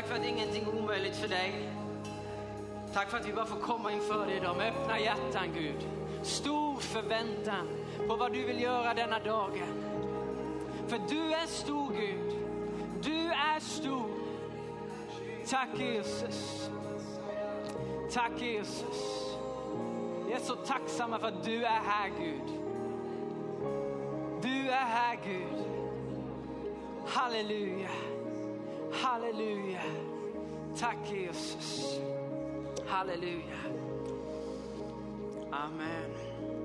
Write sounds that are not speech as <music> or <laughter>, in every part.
Tack för att ingenting är omöjligt för dig. Tack för att vi bara får komma inför dig idag med öppna hjärtan Gud. Stor förväntan på vad du vill göra denna dagen. För du är stor Gud. Du är stor. Tack Jesus. Tack Jesus. Vi är så tacksamma för att du är här Gud. Du är här Gud. Halleluja. Halleluja. Tack Jesus. Halleluja. Amen.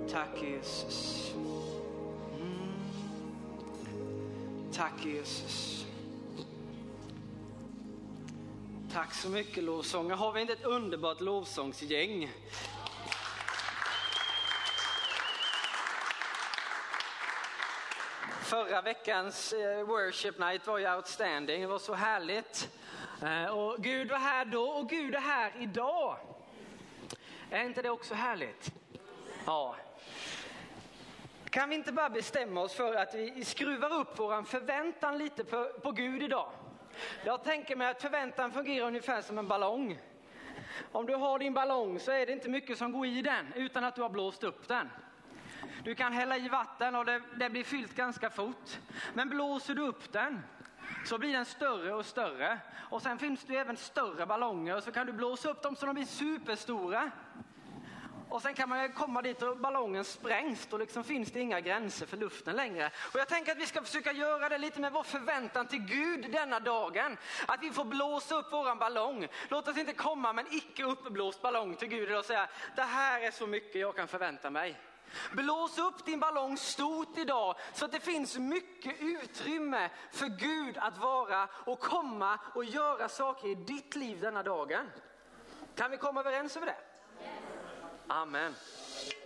Tack Jesus. Mm. Tack Jesus. Tack så mycket lovsångare. Har vi inte ett underbart lovsångsgäng? Förra veckans eh, worship night var ju outstanding. Det var så härligt. Eh, och Gud var här då och Gud är här idag. Är inte det också härligt? Ja. Kan vi inte bara bestämma oss för att vi skruvar upp vår förväntan lite på, på Gud idag? Jag tänker mig att förväntan fungerar ungefär som en ballong. Om du har din ballong så är det inte mycket som går i den utan att du har blåst upp den. Du kan hälla i vatten och det, det blir fyllt ganska fort. Men blåser du upp den så blir den större och större. Och sen finns det även större ballonger och så kan du blåsa upp dem så de blir superstora. Och sen kan man komma dit och ballongen sprängs. Då liksom finns det inga gränser för luften längre. Och jag tänker att vi ska försöka göra det lite med vår förväntan till Gud denna dagen. Att vi får blåsa upp våran ballong. Låt oss inte komma med en icke uppblåst ballong till Gud och säga det här är så mycket jag kan förvänta mig. Blås upp din ballong stort idag så att det finns mycket utrymme för Gud att vara och komma och göra saker i ditt liv denna dagen. Kan vi komma överens över det? Amen.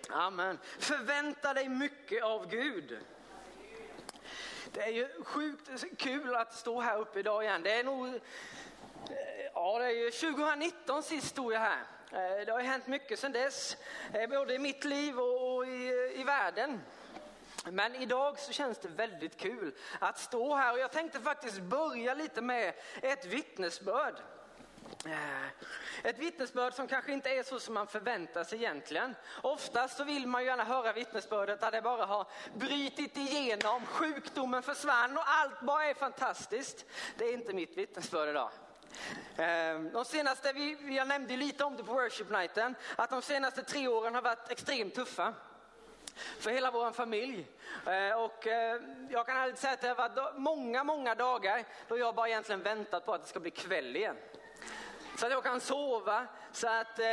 Amen. Förvänta dig mycket av Gud. Det är ju sjukt kul att stå här uppe idag igen. Det är nog, eh, ja det är ju 2019 sist stod jag här. Eh, det har hänt mycket sedan dess, eh, både i mitt liv och i, i världen. Men idag så känns det väldigt kul att stå här och jag tänkte faktiskt börja lite med ett vittnesbörd. Eh, ett vittnesbörd som kanske inte är så som man förväntar sig egentligen. Oftast så vill man ju gärna höra vittnesbördet där det bara har brutit igenom, sjukdomen försvann och allt bara är fantastiskt. Det är inte mitt vittnesbörd idag. Ehm, de senaste, jag nämnde lite om det på worship nighten, att de senaste tre åren har varit extremt tuffa för hela vår familj. Eh, och eh, jag kan ärligt säga att det har varit många, många dagar då jag bara egentligen väntat på att det ska bli kväll igen. Så att jag kan sova, så att eh,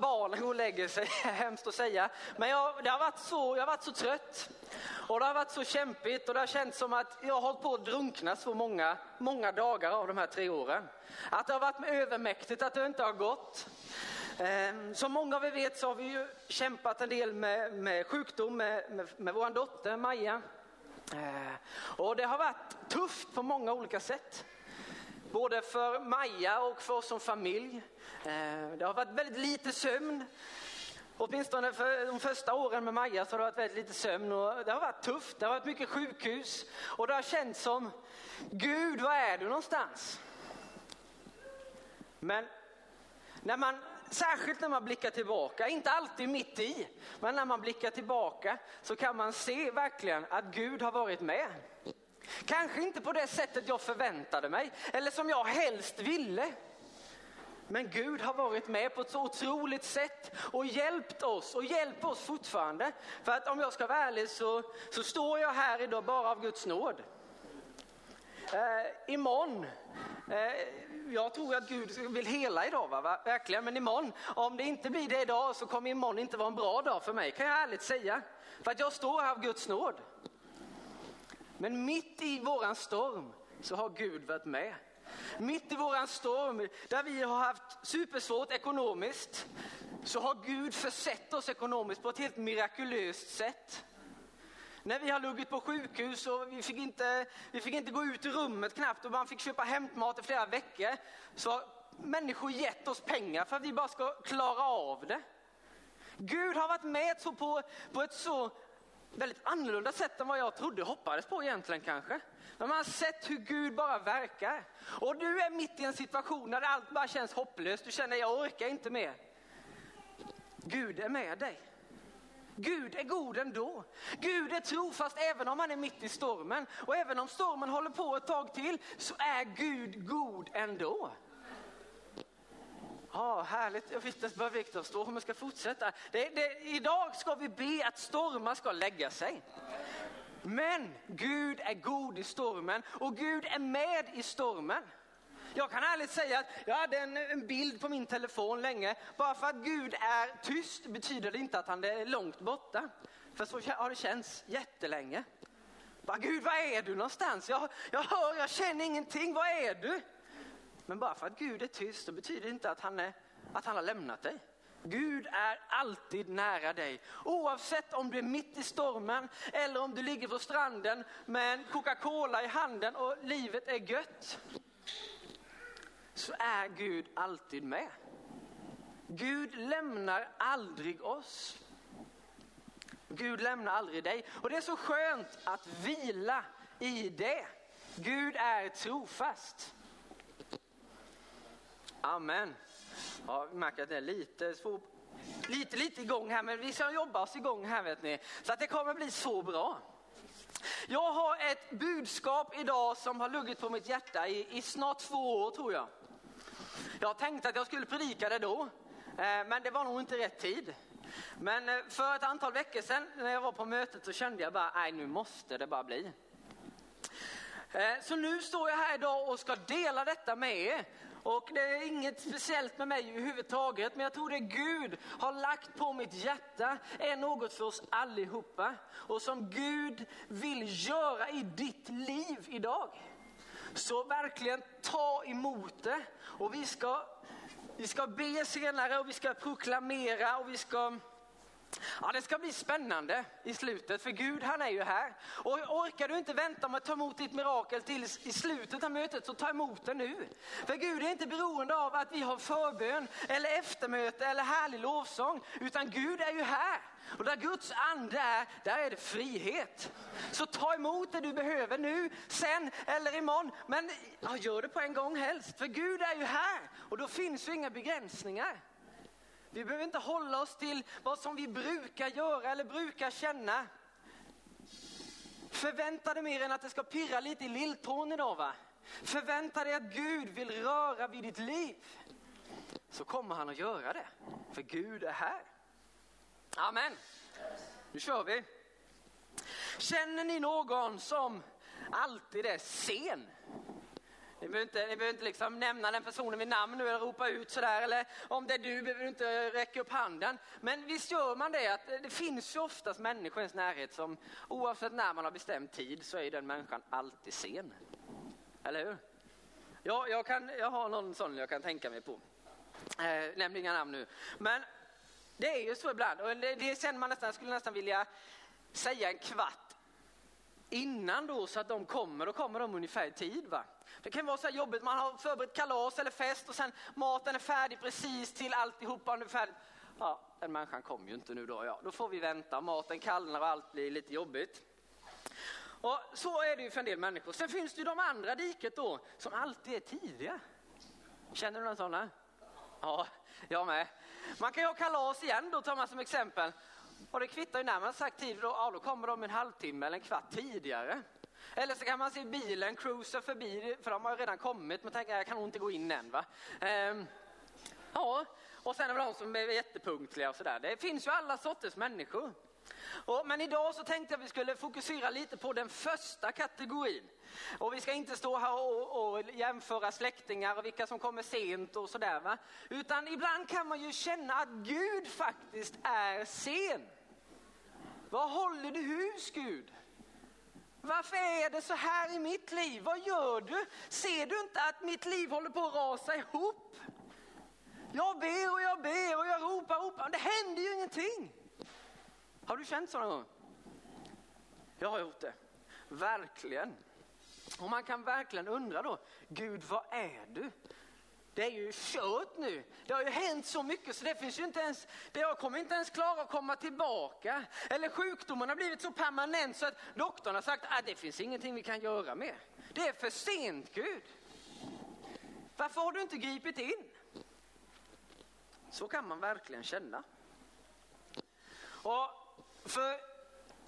barnen går och lägger sig, <laughs> hemskt att säga. Men jag, det har varit så, jag har varit så trött. Och det har varit så kämpigt och det har känts som att jag har hållit på att drunkna så många, många dagar av de här tre åren. Att det har varit övermäktigt, att det inte har gått. Ehm, som många av er vet så har vi ju kämpat en del med, med sjukdom med, med, med vår dotter Maja. Ehm, och det har varit tufft på många olika sätt. Både för Maja och för oss som familj. Ehm, det har varit väldigt lite sömn. Åtminstone för de första åren med Maja så har det varit väldigt lite sömn och det har varit tufft. Det har varit mycket sjukhus och det har känts som Gud, var är du någonstans? Men när man, särskilt när man blickar tillbaka, inte alltid mitt i, men när man blickar tillbaka så kan man se verkligen att Gud har varit med. Kanske inte på det sättet jag förväntade mig eller som jag helst ville. Men Gud har varit med på ett så otroligt sätt och hjälpt oss och hjälper oss fortfarande. För att om jag ska vara ärlig så, så står jag här idag bara av Guds nåd. Eh, imorgon, eh, jag tror att Gud vill hela idag, va? verkligen, men imorgon, om det inte blir det idag så kommer imorgon inte vara en bra dag för mig, kan jag ärligt säga. För att jag står här av Guds nåd. Men mitt i våran storm så har Gud varit med. Mitt i våran storm där vi har haft supersvårt ekonomiskt så har Gud försett oss ekonomiskt på ett helt mirakulöst sätt. När vi har luggit på sjukhus och vi fick, inte, vi fick inte gå ut ur rummet knappt och man fick köpa hämtmat i flera veckor så har människor gett oss pengar för att vi bara ska klara av det. Gud har varit med på, på ett så väldigt annorlunda sätt än vad jag trodde hoppades på egentligen kanske. Men man har sett hur Gud bara verkar. Och du är mitt i en situation där allt bara känns hopplöst. Du känner jag orkar inte mer. Gud är med dig. Gud är god ändå. Gud är trofast även om han är mitt i stormen. Och även om stormen håller på ett tag till så är Gud god ändå. Ja, härligt. Jag visste bara Viktor stå om jag ska fortsätta. Det, det, idag ska vi be att stormar ska lägga sig. Men Gud är god i stormen och Gud är med i stormen. Jag kan ärligt säga att jag hade en, en, bild på min telefon länge. Bara för att Gud är tyst betyder det inte att han är långt borta. För så har det känts jättelänge. Bara, Gud, var är du någonstans? Jag, jag hör, jag känner ingenting. Var är du? Men bara för att Gud är tyst så betyder det inte att han, är, att han har lämnat dig. Gud är alltid nära dig. Oavsett om du är mitt i stormen eller om du ligger på stranden med en Coca-Cola i handen och livet är gött. Så är Gud alltid med. Gud lämnar aldrig oss. Gud lämnar aldrig dig. Och det är så skönt att vila i det. Gud är trofast. Amen. Ja, vi märker att det är lite svår, lite, lite igång här, men vi ska jobba oss igång här vet ni. Så att det kommer bli så bra. Jag har ett budskap idag som har luggit på mitt hjärta i, i snart två år tror jag. Jag tänkte att jag skulle predika det då, eh, men det var nog inte rätt tid. Men eh, för ett antal veckor sedan när jag var på mötet så kände jag bara, nej nu måste det bara bli. Eh, så nu står jag här idag och ska dela detta med er. Och det är inget speciellt med mig överhuvudtaget, men jag tror det Gud har lagt på mitt hjärta är något för oss allihopa. Och som Gud vill göra i ditt liv idag. Så verkligen ta emot det. Och vi ska, vi ska be senare och vi ska proklamera och vi ska Ja, det ska bli spännande i slutet, för Gud han är ju här. Och orkar du inte vänta med att ta emot ditt mirakel till i slutet av mötet, så ta emot det nu. För Gud är inte beroende av att vi har förbön, eller eftermöte eller härlig lovsång, utan Gud är ju här. Och där Guds ande är, där är det frihet. Så ta emot det du behöver nu, sen eller imorgon. Men ja, gör det på en gång helst, för Gud är ju här och då finns ju inga begränsningar. Vi behöver inte hålla oss till vad som vi brukar göra eller brukar känna. Förvänta dig mer än att det ska pirra lite i lilltån idag. Va? Förvänta dig att Gud vill röra vid ditt liv. Så kommer han att göra det. För Gud är här. Amen. Nu kör vi. Känner ni någon som alltid är sen? Ni behöver inte, ni behöver inte liksom nämna den personen vid namn nu eller ropa ut sådär. Eller om det är du behöver du inte räcka upp handen. Men visst gör man det att det finns ju oftast människor i ens närhet som oavsett när man har bestämt tid så är den människan alltid sen. Eller hur? Ja, jag, kan, jag har någon sån jag kan tänka mig på. Eh, nämn inga namn nu. Men det är ju så ibland och det, det känner man nästan, jag skulle nästan vilja säga en kvart innan då så att de kommer, då kommer de ungefär i tid. Va? Det kan vara så här jobbigt, man har förberett kalas eller fest och sen maten är färdig precis till alltihopa. Nu färdigt. Ja, den människan kommer ju inte nu då. Ja, då får vi vänta, maten kallnar och allt blir lite jobbigt. Och så är det ju för en del människor. Sen finns det ju de andra diket då som alltid är tidiga. Känner du någon sådana? Ja, jag med. Man kan ju ha kalas igen då, tar man som exempel. Och det kvittar ju när man sagt tid, då, ja, då kommer de en halvtimme eller en kvart tidigare. Eller så kan man se bilen cruisa förbi, för de har redan kommit, men tänker jag kan nog inte gå in än. Va? Ehm, ja, och sen är det de som är jättepunktliga och sådär. Det finns ju alla sorters människor. Och, men idag så tänkte jag att vi skulle fokusera lite på den första kategorin. Och vi ska inte stå här och, och jämföra släktingar och vilka som kommer sent och sådär. Va? Utan ibland kan man ju känna att Gud faktiskt är sen. Vad håller du hus Gud? Varför är det så här i mitt liv? Vad gör du? Ser du inte att mitt liv håller på att rasa ihop? Jag ber och jag ber och jag ropar och ropar, det händer ju ingenting. Har du känt så någon gång? Jag har gjort det, verkligen. Och man kan verkligen undra då, Gud vad är du? Det är ju kört nu. Det har ju hänt så mycket så det finns ju inte ens, jag kommer inte ens klara att komma tillbaka. Eller sjukdomen har blivit så permanent så att doktorn har sagt att ah, det finns ingenting vi kan göra med. Det är för sent Gud. Varför har du inte gripit in? Så kan man verkligen känna. Och för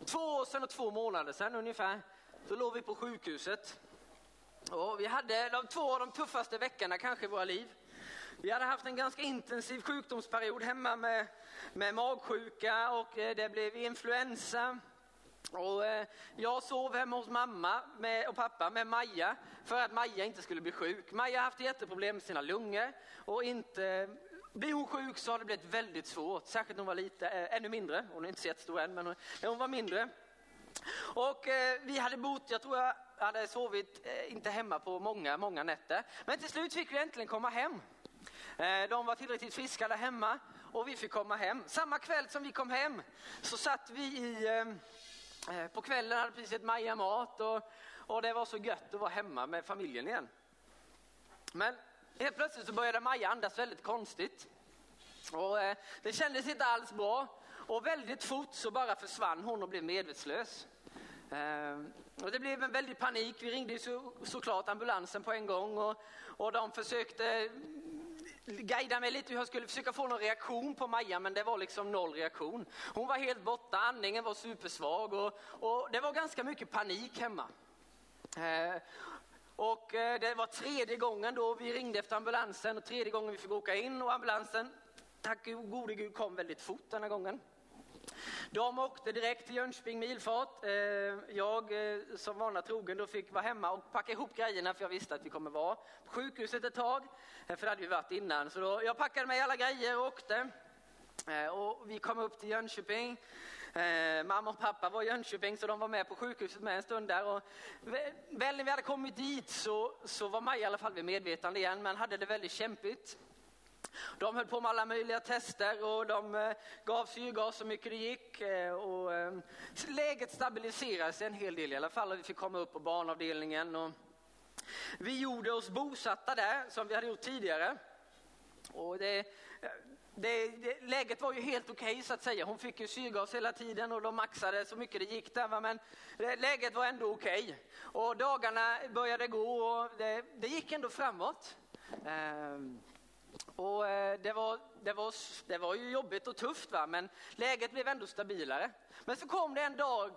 två år sedan och två månader sedan ungefär, då låg vi på sjukhuset. Och vi hade de två av de tuffaste veckorna kanske i våra liv. Vi hade haft en ganska intensiv sjukdomsperiod hemma med, med magsjuka och eh, det blev influensa. Och eh, jag sov hemma hos mamma med, och pappa med Maja för att Maja inte skulle bli sjuk. Maja har haft jätteproblem med sina lungor och inte blir hon sjuk så har det blivit väldigt svårt, särskilt när hon var lite, äh, ännu mindre. Hon är inte så jättestor än, men när hon var mindre. Och vi hade bott, jag tror jag hade sovit eh, inte hemma på många, många nätter. Men till slut fick vi äntligen komma hem. Eh, de var tillräckligt friska där hemma och vi fick komma hem. Samma kväll som vi kom hem så satt vi i, eh, på kvällen, hade precis ett Maja mat och, och det var så gött att vara hemma med familjen igen. Men Helt plötsligt så började Maja andas väldigt konstigt. Och, det kändes inte alls bra. Och väldigt fort så bara försvann hon och blev medvetslös. Ehm, och det blev en väldig panik. Vi ringde så, såklart ambulansen på en gång och, och de försökte mm, guida mig lite hur jag skulle försöka få någon reaktion på Maja men det var liksom noll reaktion. Hon var helt borta, andningen var supersvag och, och det var ganska mycket panik hemma. Ehm, eh, och det var tredje gången då vi ringde efter ambulansen och tredje gången vi fick åka in och ambulansen, tack gode gud, kom väldigt fort den här gången. De åkte direkt till Jönköping med ilfart. Eh, jag eh, som vana trogen då fick vara hemma och packa ihop grejerna för jag visste att vi kommer vara på sjukhuset ett tag. Eh, för det hade vi varit innan. Så då, jag packade med alla grejer och åkte. Och vi kom upp till Jönköping. Mamma och pappa var i Jönköping så de var med på sjukhuset med en stund där. Och väl när vi hade kommit dit så, så var Maja i alla fall vid medvetande igen men hade det väldigt kämpigt. De höll på med alla möjliga tester och de eh, gav syrgas så mycket det gick. Eh, och, eh, läget stabiliserades en hel del i alla fall och vi fick komma upp på barnavdelningen. Och vi gjorde oss bosatta där som vi hade gjort tidigare. Och det, det, det, läget var ju helt okej okay, så att säga. Hon fick ju syrgas hela tiden och de maxade så mycket det gick där. Men läget var ändå okej. Okay. Och dagarna började gå och det, det gick ändå framåt. Ehm, och eh, det var, det, var, det var ju jobbigt och tufft va? men läget blev ändå stabilare. Men så kom det en dag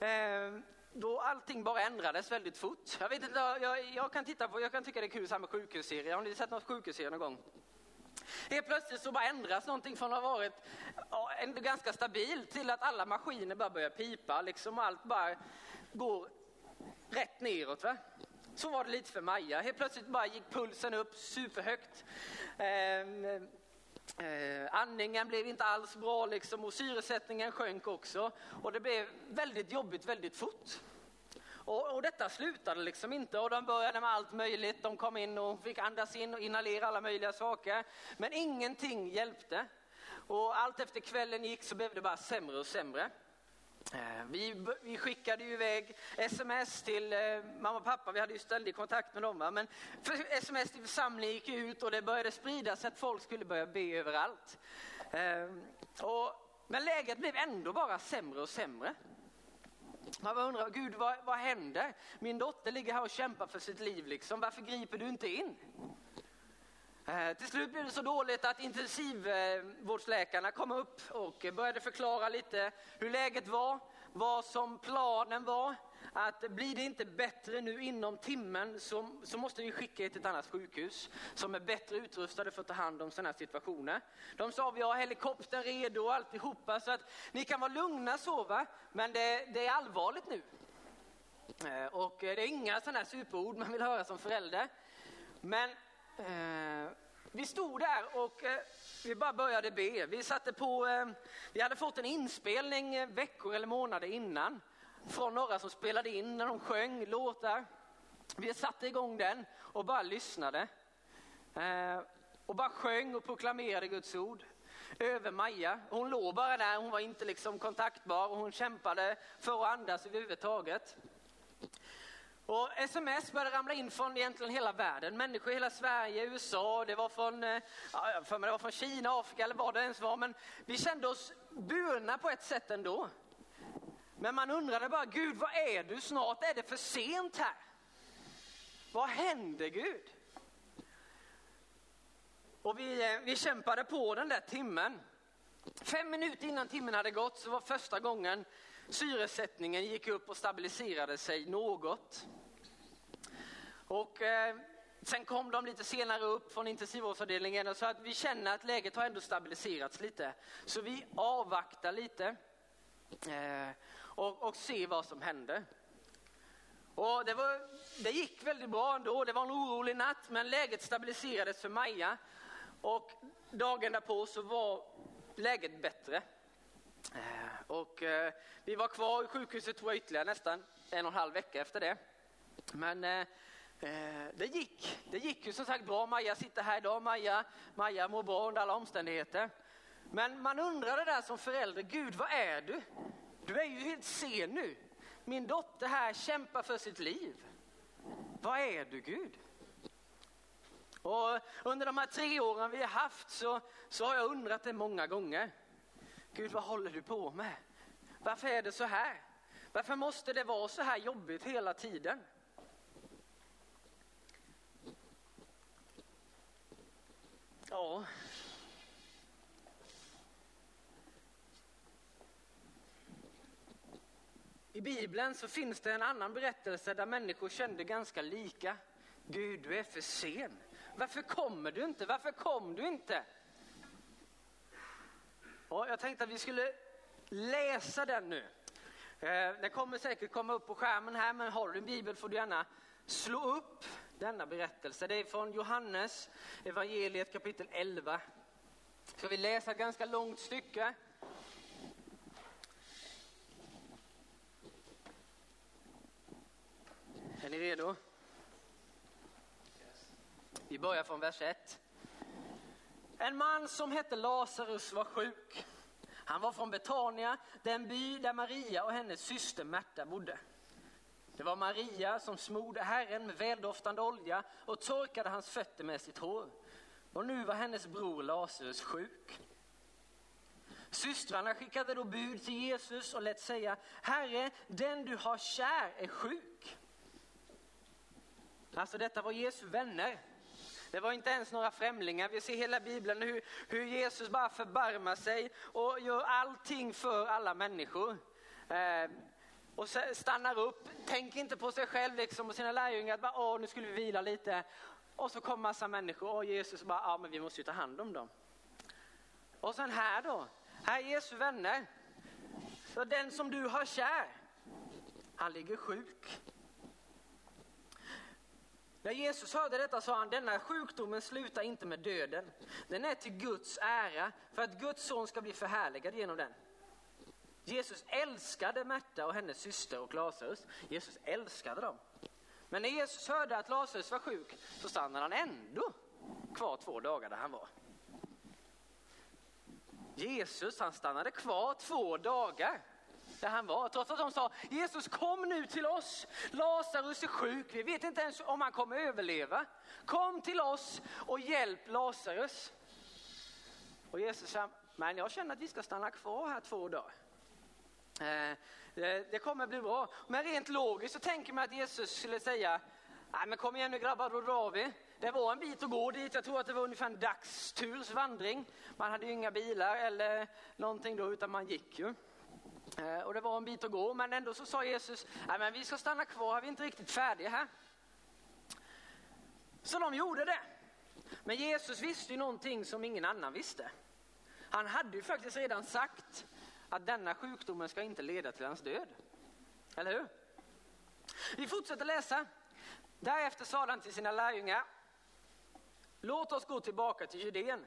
eh, då allting bara ändrades väldigt fort. Jag, vet inte, jag, jag, kan titta på, jag kan tycka det är kul så här med sjukhusserier. Har ni sett något sjukhusserie någon gång? Helt plötsligt så bara ändras någonting från att ha varit ja, ganska stabil till att alla maskiner bara börjar pipa liksom allt bara går rätt neråt. Va? Så var det lite för Maja. Helt plötsligt bara gick pulsen upp superhögt. Eh, eh, andningen blev inte alls bra liksom och syresättningen sjönk också. Och det blev väldigt jobbigt väldigt fort. Och, och, detta slutade liksom inte och de började med allt möjligt. De kom in och fick andas in och inhalera alla möjliga saker. Men ingenting hjälpte. Och allt efter kvällen gick så blev det bara sämre och sämre. Eh, vi, vi, skickade ju iväg sms till eh, mamma och pappa, vi hade ju ständig kontakt med dem. Va? Men sms till församlingen gick ut och det började spridas att folk skulle börja be överallt. Eh, och, men läget blev ändå bara sämre och sämre. Man undrar, Gud vad, vad händer? Min dotter ligger här och kämpar för sitt liv, liksom. varför griper du inte in? Eh, till slut blev det så dåligt att intensivvårdsläkarna kom upp och började förklara lite hur läget var, vad som planen var att blir det inte bättre nu inom timmen så, så måste vi skicka er till ett annat sjukhus som är bättre utrustade för att ta hand om sådana här situationer. De sa vi har helikoptern redo och alltihopa så att ni kan vara lugna så va, men det, det är allvarligt nu. Eh, och det är inga sådana här superord man vill höra som förälder. Men eh, vi stod där och eh, vi bara började be. Vi satte på, eh, vi hade fått en inspelning eh, veckor eller månader innan från några som spelade in när de sjöng låtar. Vi satte igång den och bara lyssnade. Eh, och bara sjöng och proklamerade Guds ord över Maja. Hon låg bara där, hon var inte liksom kontaktbar och hon kämpade för att andas överhuvudtaget. Och sms började ramla in från egentligen hela världen. Människor i hela Sverige, USA, det var från, eh, ja, för mig det var från Kina, Afrika eller vad det ens var. Men vi kände oss burna på ett sätt ändå. Men man undrade bara, Gud vad är du? Snart är det för sent här. Vad händer Gud? Och vi, eh, vi kämpade på den där timmen. Fem minuter innan timmen hade gått så var första gången syresättningen gick upp och stabiliserade sig något. Och eh, sen kom de lite senare upp från intensivvårdsavdelningen och sa att vi känner att läget har ändå stabiliserats lite. Så vi avvaktar lite eh, och, och ser vad som händer. Och det, var, det gick väldigt bra ändå. Det var en orolig natt men läget stabiliserades för Maja. Och dagen därpå så var läget bättre. Eh, och eh, vi var kvar i sjukhuset tror jag ytterligare nästan en och en halv vecka efter det. Men eh, eh, det gick. Det gick ju som sagt bra. Maja sitter här idag. Maja, Maja mår bra under alla omständigheter. Men man undrar det där som förälder, Gud vad är du? Du är ju helt sen nu. Min dotter här kämpar för sitt liv. Vad är du Gud? Och under de här tre åren vi har haft så, så har jag undrat det många gånger. Gud, vad håller du på med? Varför är det så här? Varför måste det vara så här jobbigt hela tiden? Ja. I Bibeln så finns det en annan berättelse där människor kände ganska lika. Gud, du är för sen. Varför kommer du inte? Varför kom du inte? Och jag tänkte att vi skulle läsa den nu. Eh, den kommer säkert komma upp på skärmen här, men har du en bibel får du gärna slå upp denna berättelse. Det är från Johannes evangeliet kapitel 11. Ska vi läsa ett ganska långt stycke. Är ni redo? Vi börjar från vers 1. En man som hette Lazarus var sjuk. Han var från Betania, den by där Maria och hennes syster Märta bodde. Det var Maria som smorde Herren med väldoftande olja och torkade hans fötter med sitt hår. Och nu var hennes bror Lazarus sjuk. Systrarna skickade då bud till Jesus och lät säga, Herre, den du har kär är sjuk. Alltså detta var Jesu vänner. Det var inte ens några främlingar. Vi ser hela Bibeln hur, hur Jesus bara förbarmar sig och gör allting för alla människor. Eh, och stannar upp, tänker inte på sig själv liksom, och sina lärjungar. Bara, Åh, nu skulle vi vila lite. Och så kommer massa människor och Jesus bara, ja men vi måste ju ta hand om dem. Och sen här då, här är Jesu vänner. Så den som du har kär, han ligger sjuk. När Jesus hörde detta sa han, denna sjukdomen slutar inte med döden. Den är till Guds ära, för att Guds son ska bli förhärligad genom den. Jesus älskade Märta och hennes syster och Lazarus. Jesus älskade dem. Men när Jesus hörde att Lazarus var sjuk så stannade han ändå kvar två dagar där han var. Jesus han stannade kvar två dagar där han var. Trots att de sa Jesus kom nu till oss. Lazarus är sjuk. Vi vet inte ens om han kommer överleva. Kom till oss och hjälp Lazarus. Och Jesus sa, men jag känner att vi ska stanna kvar här två dagar. Eh, det kommer bli bra. Men rent logiskt så tänker man att Jesus skulle säga, nej men kom igen nu grabbar, då drar vi. Det var en bit att gå dit, jag tror att det var ungefär en dagsturs vandring. Man hade ju inga bilar eller någonting då, utan man gick ju. Eh, och det var en bit att gå, men ändå så sa Jesus, nej men vi ska stanna kvar, vi är inte riktigt färdiga här. Så de gjorde det. Men Jesus visste ju någonting som ingen annan visste. Han hade ju faktiskt redan sagt att denna sjukdomen ska inte leda till hans död. Eller hur? Vi fortsätter läsa. Därefter sa han till sina lärjungar, låt oss gå tillbaka till Judeen.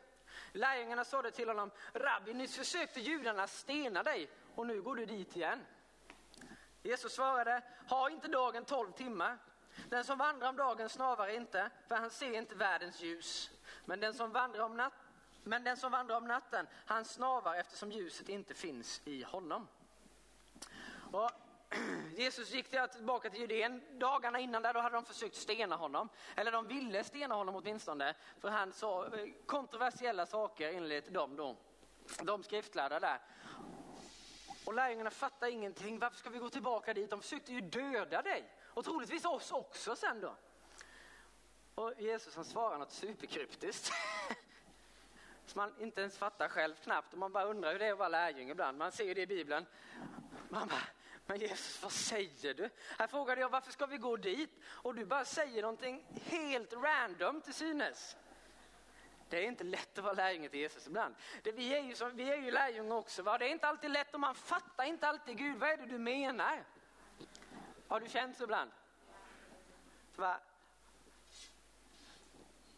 Lärjungarna sade till honom, Rabbi, nyss försökte judarna stena dig och nu går du dit igen. Jesus svarade, har inte dagen tolv timmar. Den som vandrar om dagen snavar inte, för han ser inte världens ljus. Men den som vandrar om, nat men den som vandrar om natten, han snavar eftersom ljuset inte finns i honom. Och <clears throat> Jesus gick tillbaka till Judeen. Dagarna innan där då hade de försökt stena honom. Eller de ville stena honom åtminstone. För han sa eh, kontroversiella saker enligt dem då. De skriftlärda där. Och lärjungarna fattar ingenting. Varför ska vi gå tillbaka dit? De försökte ju döda dig. Och troligtvis oss också sen då. Och Jesus han svarar något superkryptiskt. <laughs> Som man inte ens fattar själv knappt. Och man bara undrar hur det är att vara lärjunge ibland. Man ser det i Bibeln. Man bara, men Jesus vad säger du? Här frågade jag varför ska vi gå dit? Och du bara säger någonting helt random till synes. Det är inte lätt att vara lärjunge till Jesus ibland. Det, vi, är ju som, vi är ju lärjungar också. Va? Det är inte alltid lätt och man fattar inte alltid Gud, vad är det du menar? Har du känt så ibland? Va?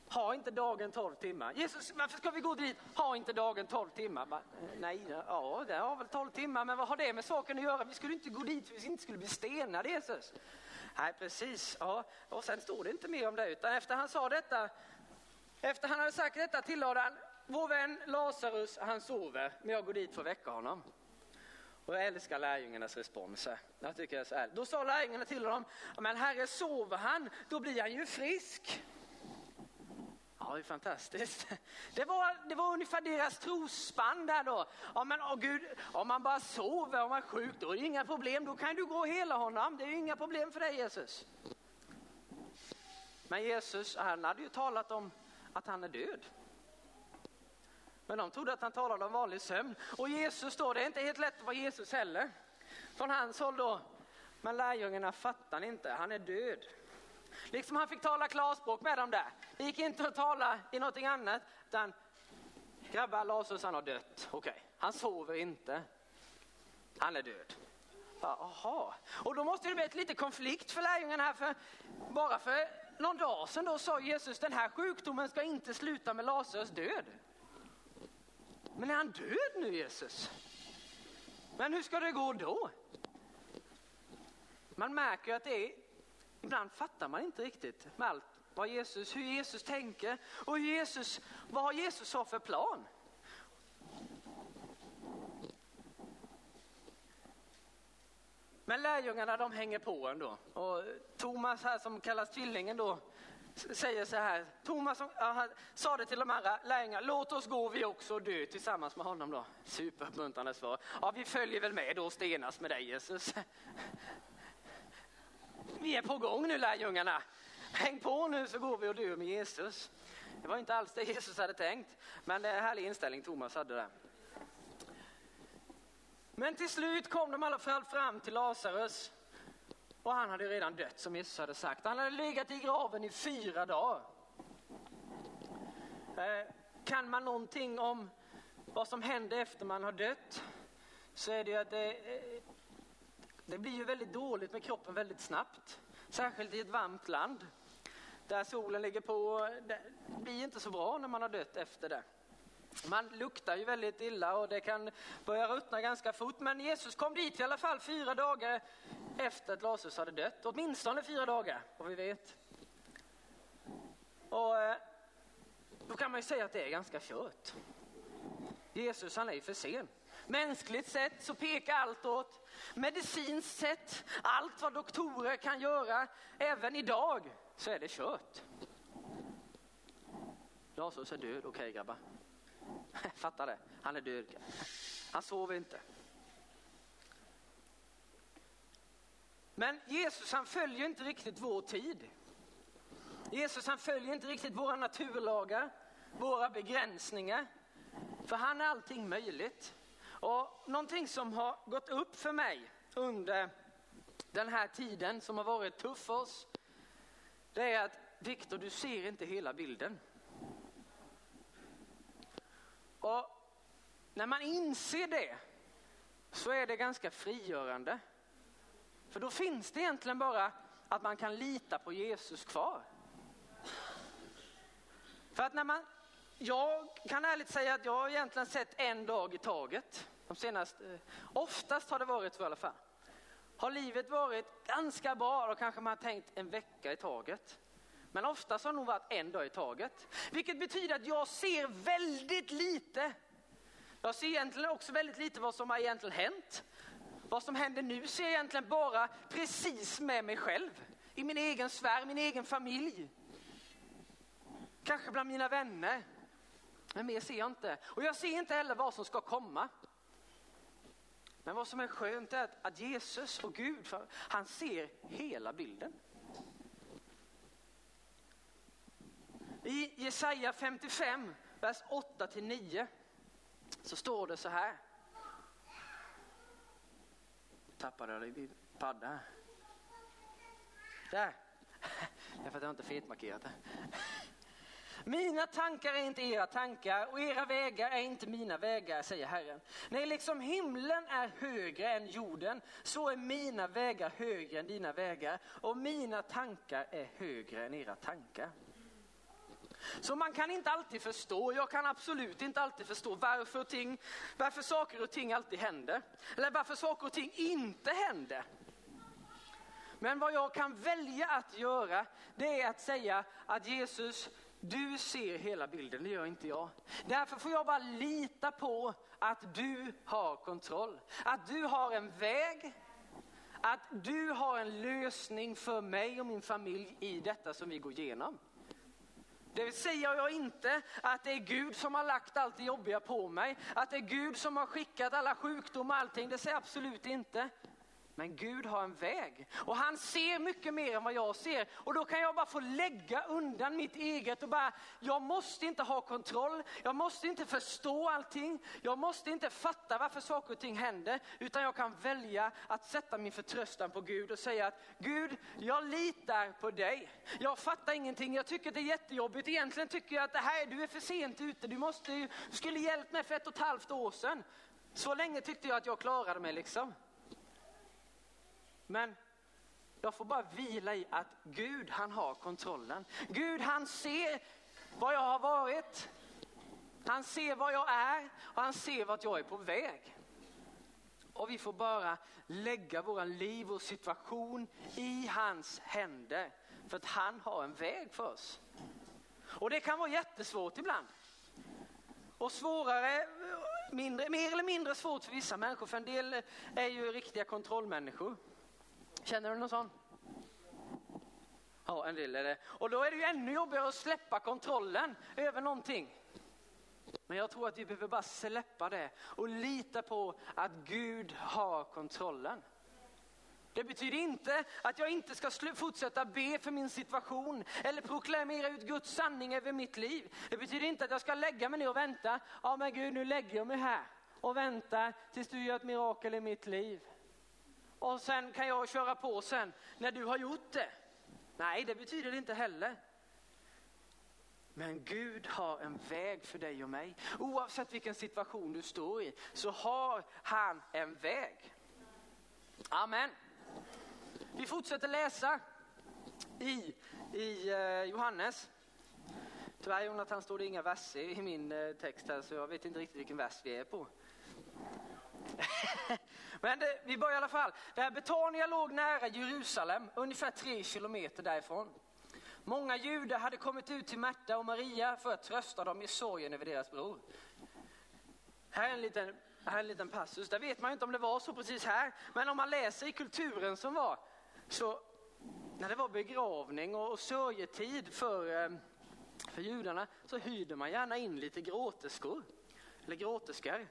Ha inte dagen 12 timmar. Jesus, varför ska vi gå dit? Ha inte dagen 12 timmar. Bara, nej, ja, det har väl 12 timmar, men vad har det med saken att göra? Vi skulle inte gå dit för vi inte skulle bli stenade, Jesus. Nej, precis. Ja, och sen står det inte mer om det, utan efter han sa detta, efter han hade sagt detta tillade han, vår vän Lazarus, han sover, men jag går dit för att väcka honom. Och jag älskar lärjungarnas respons. Jag tycker så här. Då sa lärjungarna till honom, men herre sover han, då blir han ju frisk. Ja, det är fantastiskt. Det var, det var ungefär deras trosspann där då. Ja, men åh Gud, om man bara sover, om man är sjuk, då är det inga problem. Då kan du gå och hela honom. Det är inga problem för dig Jesus. Men Jesus, han hade ju talat om att han är död. Men de trodde att han talade om vanlig sömn. Och Jesus då, det är inte helt lätt att vara Jesus heller. Från hans håll då. Men lärjungarna fattar inte, han är död. Liksom han fick tala klarspråk med dem där. Det gick inte att tala i någonting annat. Utan, grabbar, Lazarus han har dött. Okej, okay. han sover inte. Han är död. Jaha, och då måste det bli ett lite konflikt för lärjungarna här. För bara för någon dag sedan då sa Jesus den här sjukdomen ska inte sluta med Lazarus död. Men är han död nu Jesus? Men hur ska det gå då? Man märker att det är, ibland fattar man inte riktigt med allt vad Jesus, hur Jesus tänker och hur Jesus, vad Jesus har för plan. Men lärjungarna de hänger på ändå. Och Thomas här som kallas tvillingen då säger så här. Thomas ja, sa det till de andra lärjungarna. Låt oss gå vi också och dö tillsammans med honom då. Superuppmuntrande svar. Ja vi följer väl med då och stenas med dig Jesus. <laughs> Vi är på gång nu lärjungarna. Häng på nu så går vi och dör med Jesus. Det var inte alls det Jesus hade tänkt. Men det är en härlig inställning Thomas hade där. Men till slut kom de i alla fall fram till Lazarus. Och han hade redan dött som Jesus hade sagt. Han hade legat i graven i fyra dagar. Eh, kan man någonting om vad som händer efter man har dött så är det ju att det, eh, det blir ju väldigt dåligt med kroppen väldigt snabbt. Särskilt i ett varmt land där solen ligger på. Det blir inte så bra när man har dött efter det. Man luktar ju väldigt illa och det kan börja ruttna ganska fort. Men Jesus kom dit i alla fall fyra dagar efter att Lazarus hade dött. Åtminstone fyra dagar, vad vi vet. Och eh, då kan man ju säga att det är ganska kört. Jesus han är ju för sen. Mänskligt sett så pekar allt åt medicinskt sett, allt vad doktorer kan göra, även idag, så är det kört. Lazarus är död, okej okay, grabbar. <laughs> Fattar det, han är död. Han sover inte. Men Jesus han följer inte riktigt vår tid. Jesus han följer inte riktigt våra naturlagar, våra begränsningar. För han är allting möjligt. Och någonting som har gått upp för mig under den här tiden som har varit tuff för oss, det är att Viktor, du ser inte hela bilden. Och när man inser det så är det ganska frigörande. För då finns det egentligen bara att man kan lita på Jesus kvar. För att när man, jag kan ärligt säga att jag har egentligen sett en dag i taget. De senaste, eh, oftast har det varit så i alla fall. Har livet varit ganska bra, då kanske man har tänkt en vecka i taget. Men oftast har det nog varit en dag i taget. Vilket betyder att jag ser väldigt lite. Jag ser egentligen också väldigt lite vad som har egentligen hänt. Vad som händer nu ser jag egentligen bara precis med mig själv. I min egen sfär, min egen familj. Kanske bland mina vänner. Men mer ser jag inte. Och jag ser inte heller vad som ska komma. Men vad som är skönt är att, att Jesus och Gud, han ser hela bilden. I Jesaja 55, vers 8-9 så står det så här. Tappade jag din padda här? Där. Därför att jag inte fetmarkerat det. Mina tankar är inte era tankar och era vägar är inte mina vägar, säger Herren. Nej, liksom himlen är högre än jorden, så är mina vägar högre än dina vägar och mina tankar är högre än era tankar. Så man kan inte alltid förstå, jag kan absolut inte alltid förstå varför, ting, varför saker och ting alltid händer. Eller varför saker och ting inte händer. Men vad jag kan välja att göra, det är att säga att Jesus, du ser hela bilden, det gör inte jag. Därför får jag bara lita på att du har kontroll. Att du har en väg, att du har en lösning för mig och min familj i detta som vi går igenom. Det säger jag inte att det är Gud som har lagt allt det jobbiga på mig, att det är Gud som har skickat alla sjukdomar och allting, det säger jag absolut inte. Men Gud har en väg och han ser mycket mer än vad jag ser. Och då kan jag bara få lägga undan mitt eget och bara, jag måste inte ha kontroll, jag måste inte förstå allting, jag måste inte fatta varför saker och ting händer, utan jag kan välja att sätta min förtröstan på Gud och säga att Gud, jag litar på dig. Jag fattar ingenting, jag tycker det är jättejobbigt, egentligen tycker jag att det här, du är för sent ute, du, måste, du skulle hjälpt mig för ett och ett halvt år sedan. Så länge tyckte jag att jag klarade mig liksom. Men jag får bara vila i att Gud han har kontrollen. Gud han ser vad jag har varit. Han ser vad jag är och han ser vart jag är på väg. Och vi får bara lägga våra liv och situation i hans händer. För att han har en väg för oss. Och det kan vara jättesvårt ibland. Och svårare, mindre, mer eller mindre svårt för vissa människor. För en del är ju riktiga kontrollmänniskor. Känner du någon sån? Ja, en del är det. Och då är det ju ännu jobbigare att släppa kontrollen över någonting. Men jag tror att vi behöver bara släppa det och lita på att Gud har kontrollen. Det betyder inte att jag inte ska fortsätta be för min situation eller proklamera ut Guds sanning över mitt liv. Det betyder inte att jag ska lägga mig ner och vänta. Ja men Gud nu lägger jag mig här och väntar tills du gör ett mirakel i mitt liv och sen kan jag köra på sen när du har gjort det. Nej, det betyder det inte heller. Men Gud har en väg för dig och mig. Oavsett vilken situation du står i så har han en väg. Amen. Vi fortsätter läsa i, i eh, Johannes. Tyvärr Jonathan står det inga verser i min eh, text här så jag vet inte riktigt vilken vers vi är på. <laughs> Men det, vi börjar i alla fall. Där Betania låg nära Jerusalem, ungefär tre kilometer därifrån. Många judar hade kommit ut till Märta och Maria för att trösta dem i sorgen över deras bror. Här är en liten, här är en liten passus, där vet man inte om det var så precis här, men om man läser i kulturen som var, så när det var begravning och sörjetid för, eh, för judarna så hyrde man gärna in lite gråterskor, eller gråterskor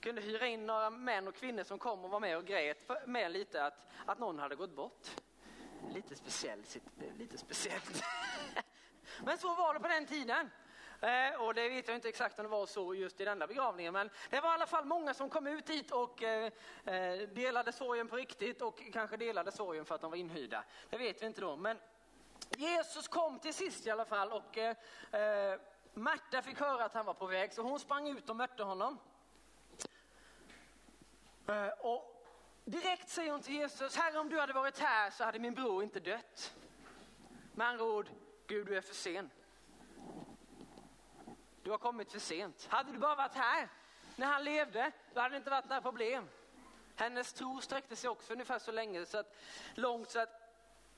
kunde hyra in några män och kvinnor som kom och var med och grät med lite att, att någon hade gått bort. Lite speciellt. Lite speciellt. <laughs> Men så var det på den tiden. Eh, och det vet jag inte exakt om det var så just i denna begravningen, men det var i alla fall många som kom ut hit och eh, eh delade sorgen på riktigt och kanske delade sorgen för att de var inhyrda. Det vet vi inte då. Men Jesus kom till sist i alla fall och eh, Märta fick höra att han var på väg så hon sprang ut och mötte honom. Eh, och direkt säger hon till Jesus, Herre om du hade varit här så hade min bror inte dött. Med andra ord, Gud du är för sen. Du har kommit för sent. Hade du bara varit här när han levde, då hade det inte varit några problem. Hennes tro sträckte sig också ungefär så länge, så att, långt så att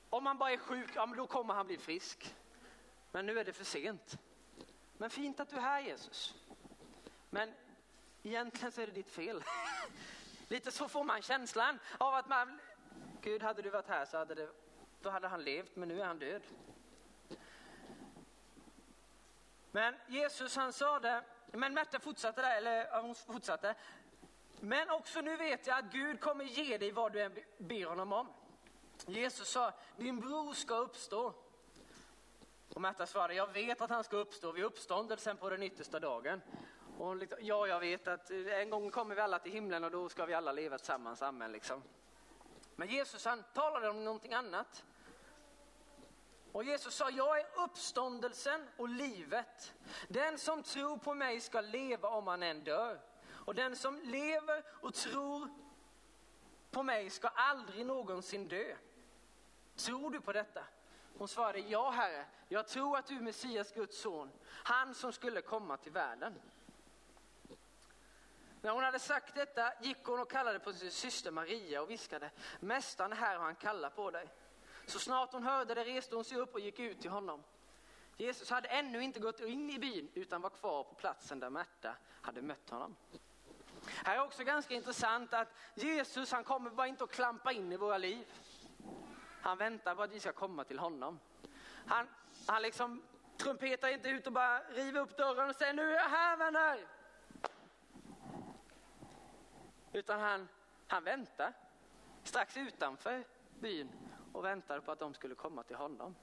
om han bara är sjuk, ja, men då kommer han bli frisk. Men nu är det för sent. Men fint att du är här Jesus. Men egentligen så är det ditt fel. <laughs> Lite så får man känslan av att man, Gud hade du varit här så hade, det, då hade han levt men nu är han död. Men Jesus han sa det, men Märta fortsatte där, eller hon fortsatte. Men också nu vet jag att Gud kommer ge dig vad du än ber honom om. Jesus sa, din bror ska uppstå. Och Märta svarade, jag vet att han ska uppstå vid uppståndelsen på den yttersta dagen. Och liksom, ja, jag vet att eh, en gång kommer vi alla till himlen och då ska vi alla leva tillsammans, amen liksom. Men Jesus han talade om någonting annat. Och Jesus sa, jag är uppståndelsen och livet. Den som tror på mig ska leva om han än dör. Och den som lever och tror på mig ska aldrig någonsin dö. Tror du på detta? Hon svarade, ja herre, jag tror att du är Messias, Guds son, han som skulle komma till världen. När hon hade sagt detta gick hon och kallade på sin syster Maria och viskade, Mästaren är här och han kallar på dig. Så snart hon hörde det reste hon sig upp och gick ut till honom. Jesus hade ännu inte gått in i byn utan var kvar på platsen där Märta hade mött honom. Här är också ganska intressant att Jesus han kommer bara inte att klampa in i våra liv. Han väntar på att vi ska komma till honom. Han, han liksom trumpetar inte ut och bara river upp dörren och säger nu är jag här vänner. Utan han, han väntar strax utanför byn och väntade på att de skulle komma till honom.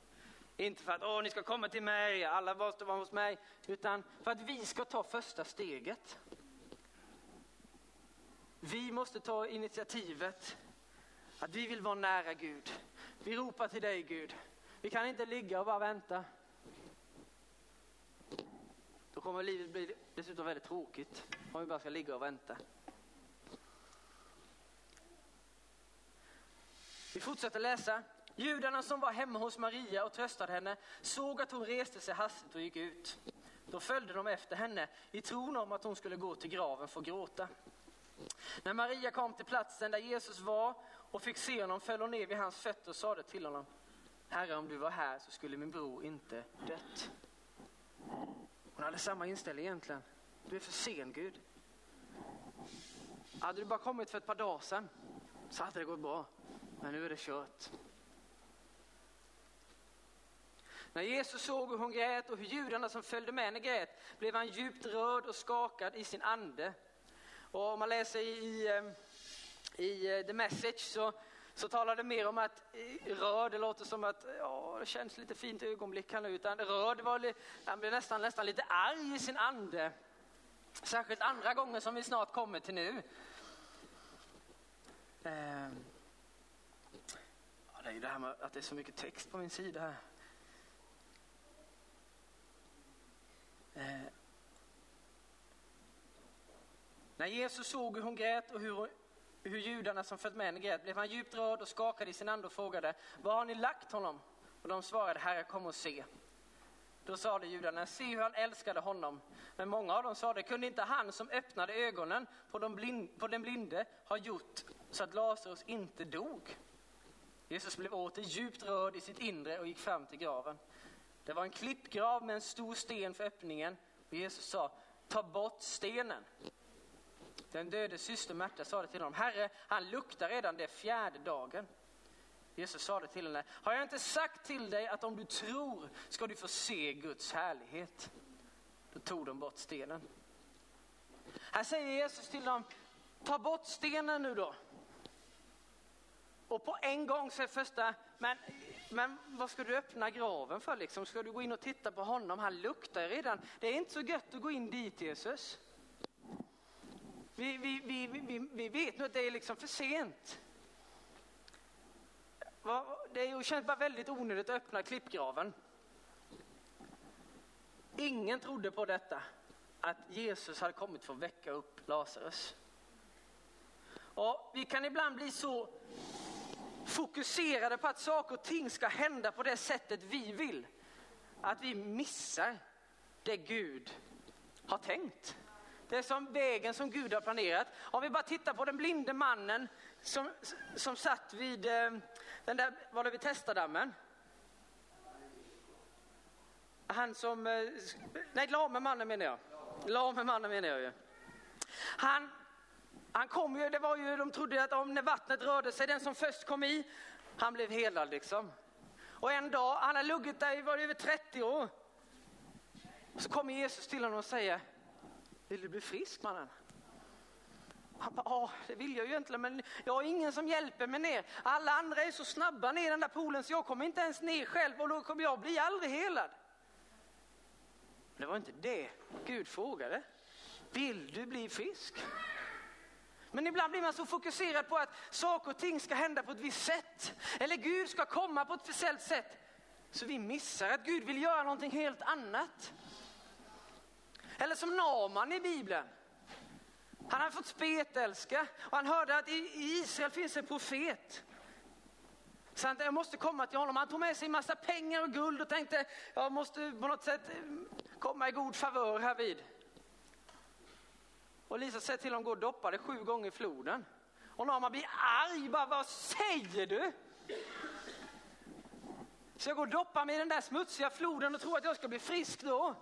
Inte för att Åh, ni ska komma till mig, alla måste vara hos mig, utan för att vi ska ta första steget. Vi måste ta initiativet att vi vill vara nära Gud. Vi ropar till dig Gud. Vi kan inte ligga och bara vänta. Då kommer livet bli dessutom väldigt tråkigt om vi bara ska ligga och vänta. Vi fortsätter läsa. Judarna som var hemma hos Maria och tröstade henne såg att hon reste sig hastigt och gick ut. Då följde de efter henne i tron om att hon skulle gå till graven för att gråta. När Maria kom till platsen där Jesus var och fick se honom föll hon ner vid hans fötter och sade till honom Herre, om du var här så skulle min bror inte dött. Hon hade samma inställning egentligen. Du är för sen Gud. Hade du bara kommit för ett par dagar sedan så hade det gått bra. Men nu är det kört. När Jesus såg hur hon grät och hur judarna som följde med henne grät blev han djupt rörd och skakad i sin ande. Och om man läser i, i i eh, The Message så, så talar det mer om att eh, Röd, det låter som att ja, det känns lite fint ögonblick här nu, utan Röd, var, han blev nästan, nästan lite arg i sin ande. Särskilt andra gången som vi snart kommer till nu. Eh, det är ju det här med att det är så mycket text på min sida här. Eh. När Jesus såg hur hon grät och hur, hon hur judarna som följt med henne grät blev han djupt rörd och skakade i sin ande och frågade, var har ni lagt honom? Och de svarade, Herre kom och se. Då sade judarna, se hur han älskade honom. Men många av dem sade, kunde inte han som öppnade ögonen på, de blind, på den blinde ha gjort så att Lazarus inte dog? Jesus blev åter djupt rörd i sitt inre och gick fram till graven. Det var en klippgrav med en stor sten för öppningen och Jesus sa, ta bort stenen. Den döde syster Märta sade till honom, Herre, han luktar redan det fjärde dagen. Jesus sade till henne, har jag inte sagt till dig att om du tror ska du få se Guds härlighet? Då tog de bort stenen. Här säger Jesus till dem, ta bort stenen nu då. Och på en gång säger första, men, men vad ska du öppna graven för liksom? Ska du gå in och titta på honom? Han luktar redan. Det är inte så gött att gå in dit Jesus. Vi, vi, vi, vi, vi vet nu att det är liksom för sent. Det känns bara väldigt onödigt att öppna klippgraven. Ingen trodde på detta, att Jesus hade kommit för att väcka upp Lazarus. Och vi kan ibland bli så fokuserade på att saker och ting ska hända på det sättet vi vill, att vi missar det Gud har tänkt. Det är som vägen som Gud har planerat. Om vi bara tittar på den blinde mannen som, som satt vid eh, den där, var det vid Testadammen? Han som, eh, nej lame mannen menar jag. Lame mannen menar jag ju. Han, Han kom ju, det var ju, de trodde att om när vattnet rörde sig, den som först kom i, han blev helad liksom. Och en dag, han har luggit där i var över 30 år. Så kommer Jesus till honom och säger, vill du bli frisk mannen? Han bara, ja det vill jag ju egentligen men jag har ingen som hjälper mig ner. Alla andra är så snabba ner i den där poolen så jag kommer inte ens ner själv och då kommer jag bli aldrig helad. Men Det var inte det Gud frågade. Vill du bli frisk? Men ibland blir man så fokuserad på att saker och ting ska hända på ett visst sätt. Eller Gud ska komma på ett speciellt sätt. Så vi missar att Gud vill göra någonting helt annat. Eller som Naman i Bibeln. Han hade fått spetälska och han hörde att i Israel finns en profet. Så han, jag måste komma till honom. Han tog med sig en massa pengar och guld och tänkte jag måste på något sätt eh, komma i god favör här vid. Och Lisa säger till honom gå och doppa dig sju gånger i floden. Och Naman blir arg, bara vad säger du? Så jag går och doppar mig i den där smutsiga floden och tror att jag ska bli frisk då.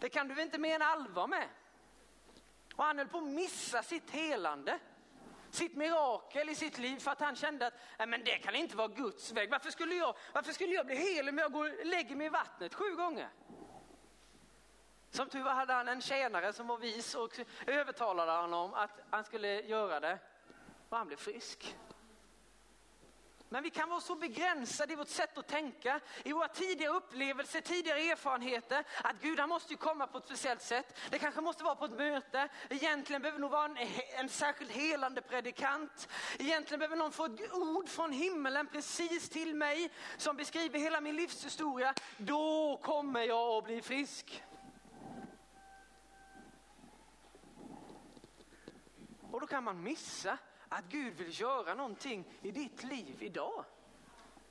Det kan du väl inte mena allvar med? Och han höll på att missa sitt helande, sitt mirakel i sitt liv för att han kände att Nej, men det kan inte vara Guds väg. Varför skulle jag, varför skulle jag bli hel om jag går och lägger mig i vattnet sju gånger? Som tur var hade han en tjänare som var vis och övertalade honom att han skulle göra det. Och han blev frisk. Men vi kan vara så begränsade i vårt sätt att tänka, i våra tidigare upplevelser, tidigare erfarenheter, att Gud han måste ju komma på ett speciellt sätt. Det kanske måste vara på ett möte, egentligen behöver nog vara en, en särskilt helande predikant. Egentligen behöver någon få ett ord från himmelen precis till mig som beskriver hela min livshistoria. Då kommer jag att bli frisk. Och då kan man missa att Gud vill göra någonting i ditt liv idag.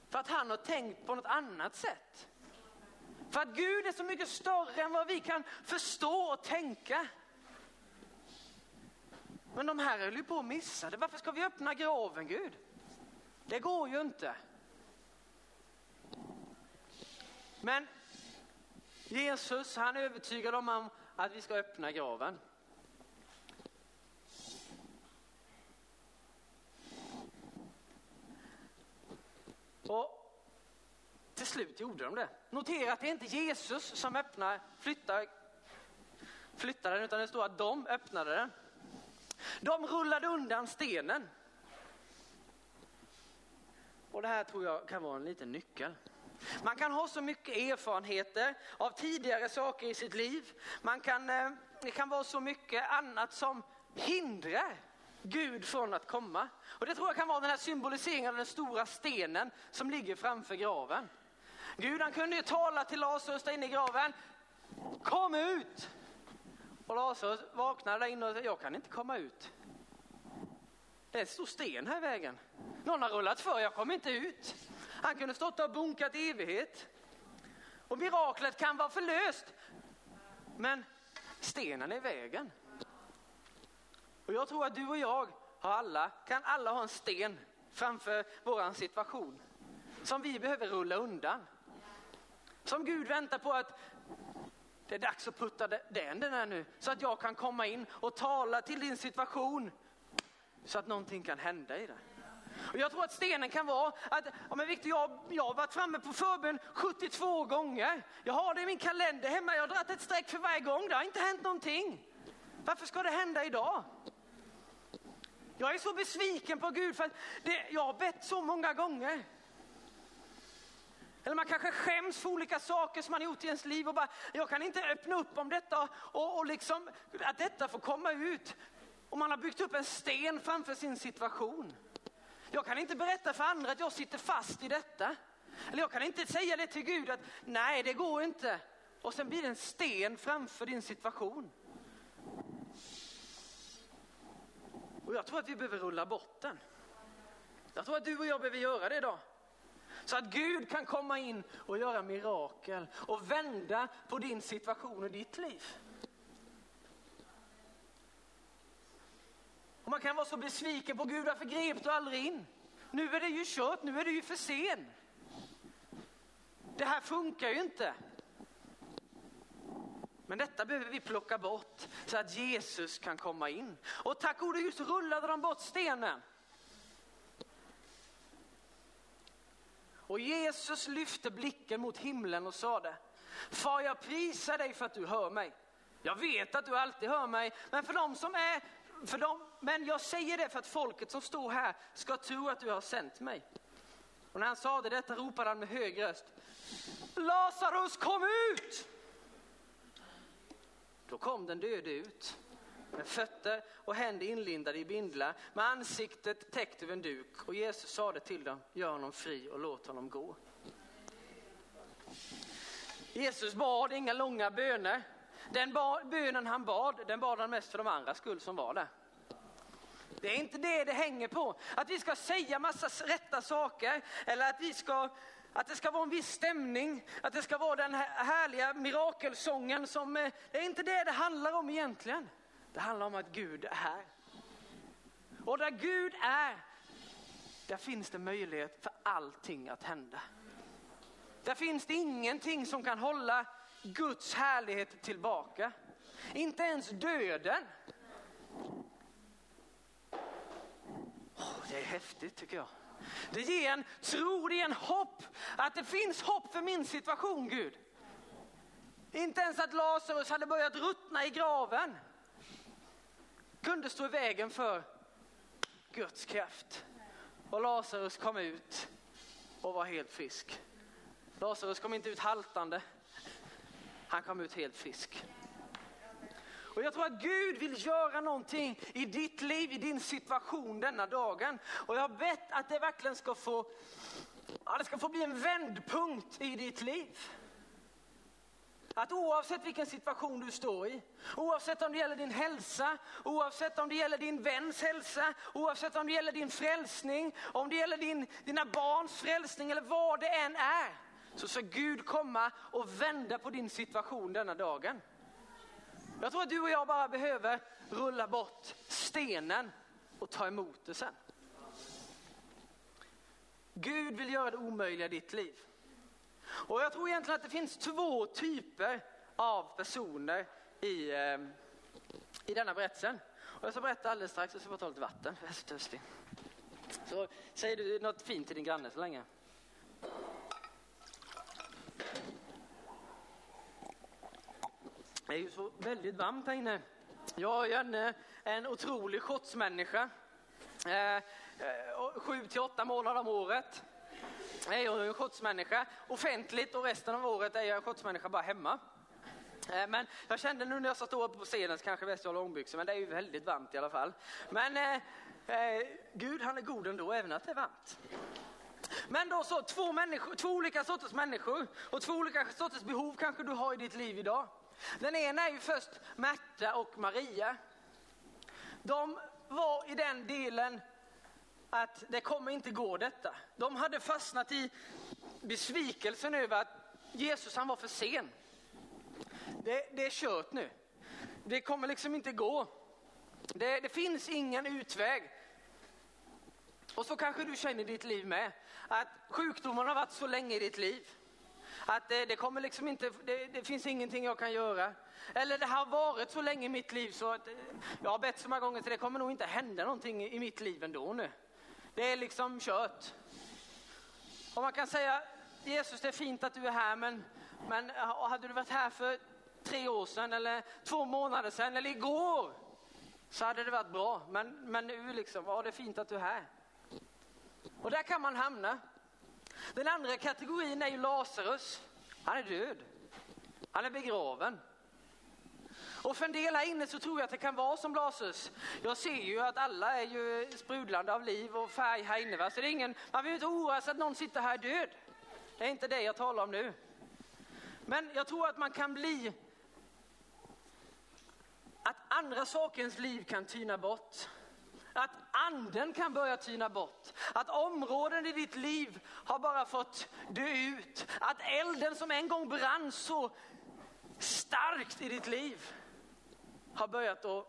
För att han har tänkt på något annat sätt. För att Gud är så mycket större än vad vi kan förstå och tänka. Men de här höll ju på att missa det. Varför ska vi öppna graven Gud? Det går ju inte. Men Jesus han är övertygad om att vi ska öppna graven. Och till slut gjorde de det. Notera att det är inte Jesus som öppnar, flyttar, flyttar den, utan det står att de öppnade den. De rullade undan stenen. Och det här tror jag kan vara en liten nyckel. Man kan ha så mycket erfarenheter av tidigare saker i sitt liv. Man kan, eh, det kan vara så mycket annat som hindrar Gud från att komma. Och det tror jag kan vara den här symboliseringen av den stora stenen som ligger framför graven. Gud han kunde ju tala till Lazarus där inne i graven. Kom ut! Och Lazarus vaknade där inne och sa, jag kan inte komma ut. Det är en stor sten här i vägen. Någon har rullat för, jag kommer inte ut. Han kunde stått och bunkat i evighet. Och miraklet kan vara förlöst. Men stenen är i vägen. Och jag tror att du och jag har alla, kan alla ha en sten framför våran situation som vi behöver rulla undan. Som Gud väntar på att det är dags att putta den, den här nu så att jag kan komma in och tala till din situation så att någonting kan hända i det. Och jag tror att stenen kan vara att, ja men Victor, jag, jag har varit framme på förbön 72 gånger. Jag har det i min kalender hemma, jag har dragit ett streck för varje gång, det har inte hänt någonting. Varför ska det hända idag? Jag är så besviken på Gud för att det, jag har bett så många gånger. Eller man kanske skäms för olika saker som man gjort i ens liv och bara, jag kan inte öppna upp om detta och, och liksom, att detta får komma ut. Och man har byggt upp en sten framför sin situation. Jag kan inte berätta för andra att jag sitter fast i detta. Eller jag kan inte säga det till Gud att nej, det går inte. Och sen blir det en sten framför din situation. Och jag tror att vi behöver rulla bort den. Jag tror att du och jag behöver göra det idag. Så att Gud kan komma in och göra mirakel och vända på din situation och ditt liv. Och man kan vara så besviken på Gud, varför grep du aldrig in? Nu är det ju kört, nu är du ju för sen. Det här funkar ju inte. Men detta behöver vi plocka bort så att Jesus kan komma in. Och tack gode Gud så rullade de bort stenen. Och Jesus lyfte blicken mot himlen och sade, Far jag prisar dig för att du hör mig. Jag vet att du alltid hör mig, men för dem som är, för dem, men jag säger det för att folket som står här ska tro att du har sänt mig. Och när han sade detta ropade han med hög röst, Lazarus kom ut! Då kom den döde ut med fötter och händer inlindade i bindlar, med ansiktet täckt över en duk. Och Jesus sade till dem, gör honom fri och låt honom gå. Jesus bad inga långa böner. Den bönen han bad, den bad han mest för de andra skull som var där. Det är inte det det hänger på. Att vi ska säga massa rätta saker eller att vi ska att det ska vara en viss stämning, att det ska vara den här härliga mirakelsången som, eh, det är inte det det handlar om egentligen. Det handlar om att Gud är här. Och där Gud är, där finns det möjlighet för allting att hända. Där finns det ingenting som kan hålla Guds härlighet tillbaka. Inte ens döden. Oh, det är häftigt tycker jag. Det ger en tro, det ger en hopp att det finns hopp för min situation Gud. Inte ens att Lazarus hade börjat ruttna i graven kunde stå i vägen för Guds kraft. Och Lazarus kom ut och var helt frisk. Lazarus kom inte ut haltande, han kom ut helt frisk. Och jag tror att Gud vill göra någonting i ditt liv, i din situation denna dagen. Och jag har bett att det verkligen ska få, ja, det ska få bli en vändpunkt i ditt liv. Att oavsett vilken situation du står i, oavsett om det gäller din hälsa, oavsett om det gäller din väns hälsa, oavsett om det gäller din frälsning, om det gäller din, dina barns frälsning eller vad det än är, så ska Gud komma och vända på din situation denna dagen. Jag tror att du och jag bara behöver rulla bort stenen och ta emot det sen. Gud vill göra det omöjliga i ditt liv. Och jag tror egentligen att det finns två typer av personer i, ehm, i denna berättelsen. Och jag ska berätta alldeles strax, jag ska bara ta lite vatten, jag är så törstig. Så säger du något fint till din granne så länge. Det är ju så väldigt varmt här inne. Jag är en, eh, en otrolig shotsmänniska. Eh, eh sju till åtta månader om året är jag en shotsmänniska. Offentligt och resten av året är jag en shotsmänniska bara hemma. Eh, men jag kände nu när jag satt uppe på scenen så kanske bäst jag har långbyxor, men det är ju väldigt varmt i alla fall. Men eh, eh, Gud han är god ändå, även att det är varmt. Men då så, två, människor, två olika sorters människor och två olika sorters behov kanske du har i ditt liv idag. Den ena är ju först Märta och Maria. De var i den delen att det kommer inte gå detta. De hade fastnat i besvikelsen över att Jesus han var för sen. Det, det är kört nu. Det kommer liksom inte gå. Det, det finns ingen utväg. Och så kanske du känner i ditt liv med. Att sjukdomen har varit så länge i ditt liv. Att det, det kommer liksom inte, det, det, finns ingenting jag kan göra. Eller det har varit så länge i mitt liv så att eh, jag har bett så många gånger så det kommer nog inte hända någonting i mitt liv ändå nu. Det är liksom kört. Och man kan säga, Jesus det är fint att du är här men, men hade du varit här för tre år sedan eller två månader sedan eller igår så hade det varit bra. Men, men nu liksom, ja det är fint att du är här. Och där kan man hamna. Den andra kategorin är ju Lazarus. Han är död. Han är begraven. Och för en del här inne så tror jag att det kan vara som Blasus. Jag ser ju att alla är ju sprudlande av liv och färg här inne. Va? Så det är ingen, man behöver inte oroa sig att någon sitter här död. Det är inte det jag talar om nu. Men jag tror att man kan bli att andra sakens liv kan tyna bort. Att anden kan börja tyna bort. Att områden i ditt liv har bara fått dö ut. Att elden som en gång brann så starkt i ditt liv har börjat att,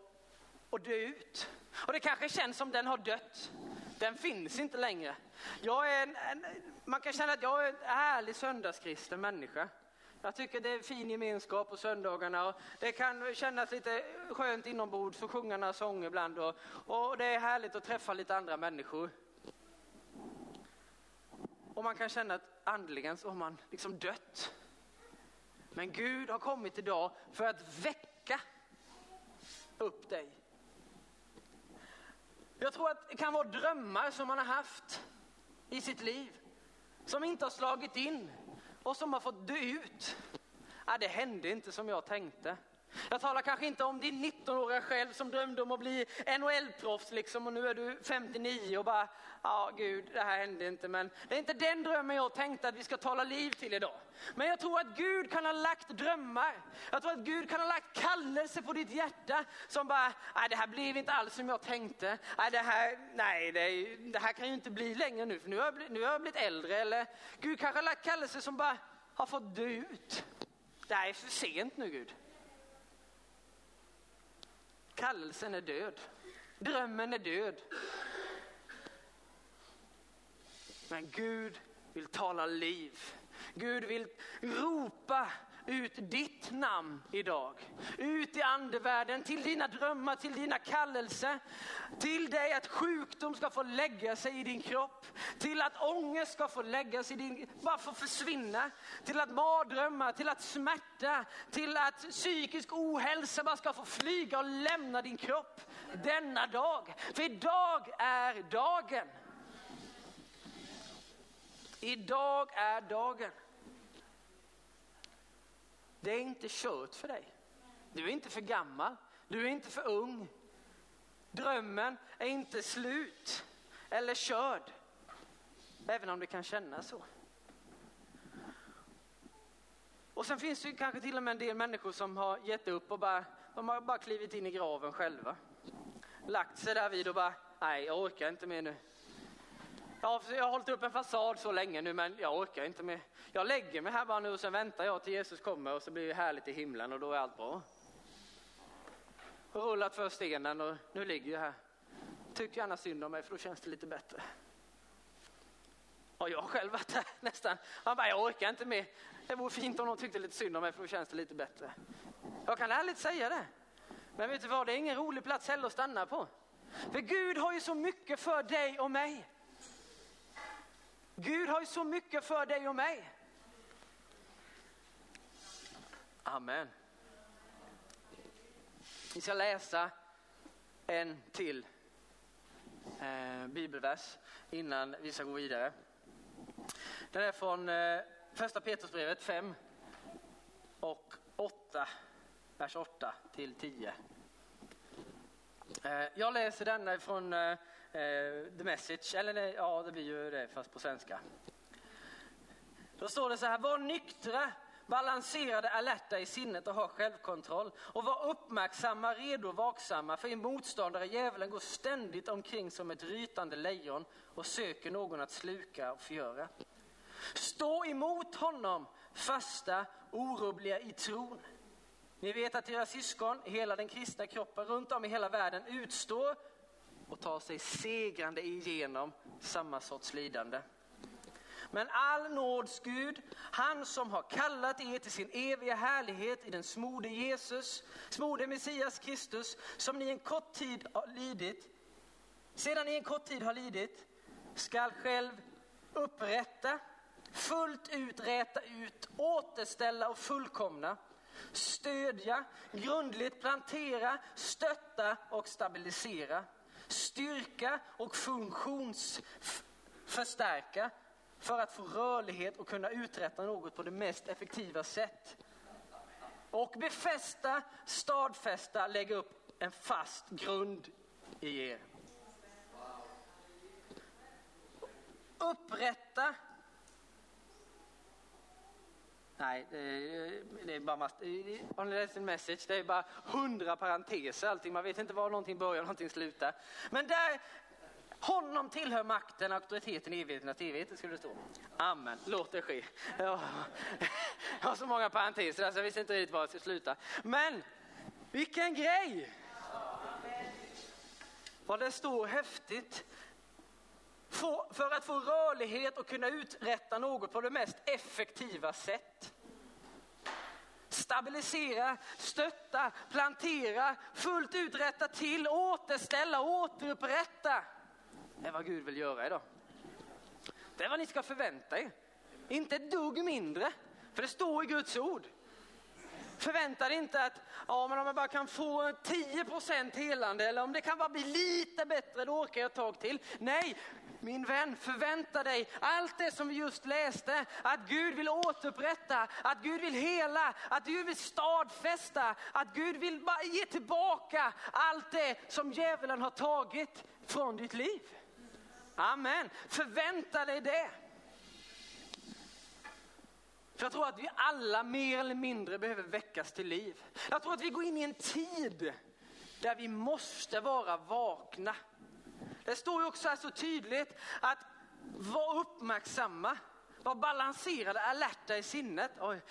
att dö ut. Och det kanske känns som den har dött. Den finns inte längre. Jag är en, en, man kan känna att jag är en ärlig söndagskristen människa. Jag tycker det är fin gemenskap på söndagarna och det kan kännas lite skönt inombords och sjunga några sånger ibland och, och det är härligt att träffa lite andra människor. Och man kan känna att andligen så har man liksom dött. Men Gud har kommit idag för att väcka upp dig. Jag tror att det kan vara drömmar som man har haft i sitt liv som inte har slagit in och som har fått dö ut. Ja, det hände inte som jag tänkte. Jag talar kanske inte om din 19-åriga själv som drömde om att bli NHL-proffs liksom och nu är du 59 och bara, ja gud det här hände inte men det är inte den drömmen jag tänkte att vi ska tala liv till idag. Men jag tror att Gud kan ha lagt drömmar. Jag tror att Gud kan ha lagt kallelse på ditt hjärta som bara, nej det här blev inte alls som jag tänkte. Nej det här, nej det, det här kan ju inte bli längre nu för nu har, jag, nu har jag blivit äldre. Eller Gud kanske har lagt kallelse som bara har fått dö ut. Det här är för sent nu Gud. Kallelsen är död. Drömmen är död. Men Gud vill tala liv. Gud vill ropa ut ditt namn idag. Ut i andevärlden, till dina drömmar, till dina kallelser. Till dig att sjukdom ska få lägga sig i din kropp. Till att ångest ska få lägga sig i din, bara få försvinna. Till att mardrömmar, till att smärta, till att psykisk ohälsa bara ska få flyga och lämna din kropp. Denna dag. För idag är dagen. Idag är dagen. Det är inte kört för dig. Du är inte för gammal. Du är inte för ung. Drömmen är inte slut eller körd. Även om det kan kännas så. Och sen finns det kanske till och med en del människor som har gett upp och bara, de har bara klivit in i graven själva. Lagt sig där vid och bara, nej jag orkar inte mer nu. Ja, jag har hållit upp en fasad så länge nu men jag orkar inte mer. Jag lägger mig här bara nu och sen väntar jag till Jesus kommer och så blir det härligt i himlen och då är allt bra. Och rullat för stenen och nu ligger jag här. Tyck gärna synd om mig för då känns det lite bättre. Och jag har själv varit där <laughs> nästan. Han bara, jag orkar inte mer. Det vore fint om någon tyckte lite synd om mig för då känns det lite bättre. Jag kan ärligt säga det. Men vet du vad, det är ingen rolig plats heller att stanna på. För Gud har ju så mycket för dig och mig. Gud har ju så mycket för dig och mig. Amen. Vi ska läsa en till eh, bibelvers innan vi ska gå vidare. Den är från eh, första Petrusbrevet 5 och 8, vers 8 till 10. Eh, jag läser den från eh, eh, The Message, eller ja det blir ju det fast på svenska. Då står det så här, var nyktra balanserade, alerta i sinnet och ha självkontroll. Och var uppmärksamma, redo, vaksamma, för en motståndare, djävulen, går ständigt omkring som ett rytande lejon och söker någon att sluka och förgöra. Stå emot honom, fasta, orubbliga i tron. Ni vet att era syskon hela den kristna kroppen runt om i hela världen utstår och tar sig segrande igenom samma sorts lidande. Men all nåds Gud, han som har kallat er till sin eviga härlighet i den smorde Jesus, smorde Messias Kristus, som ni en kort tid har lidit, sedan ni en kort tid har lidit, skall själv upprätta, fullt ut räta ut, återställa och fullkomna, stödja, grundligt plantera, stötta och stabilisera, styrka och funktionsförstärka för att få rörlighet och kunna uträtta något på det mest effektiva sätt. Och befästa, stadfästa, lägga upp en fast grund i er. Upprätta. Nej, det är, bara massa, on lesson message, det är bara hundra parenteser allting. Man vet inte var någonting börjar och någonting slutar. Men där honom tillhör makten, auktoriteten, evigheten och evigheten, skulle det stå. Amen, låt det ske. Jag har så många parenteser, alltså jag visste inte riktigt var jag skulle sluta. Men vilken grej! Vad det står häftigt. För att få rörlighet och kunna uträtta något på det mest effektiva sätt. stabilisera, stötta, plantera, fullt ut rätta till, återställa, återupprätta. Det är vad Gud vill göra idag. Det är vad ni ska förvänta er. Inte ett dugg mindre, för det står i Guds ord. Förvänta dig inte att ja, men om jag bara kan få 10 helande eller om det kan bara bli lite bättre, då orkar jag ett tag till. Nej, min vän, förvänta dig allt det som vi just läste, att Gud vill återupprätta, att Gud vill hela, att Gud vill stadfästa, att Gud vill ge tillbaka allt det som djävulen har tagit från ditt liv. Amen, förvänta dig det. För jag tror att vi alla mer eller mindre behöver väckas till liv. Jag tror att vi går in i en tid där vi måste vara vakna. Det står ju också här så tydligt att vara uppmärksamma, vara balanserade, alerta i sinnet. Oj.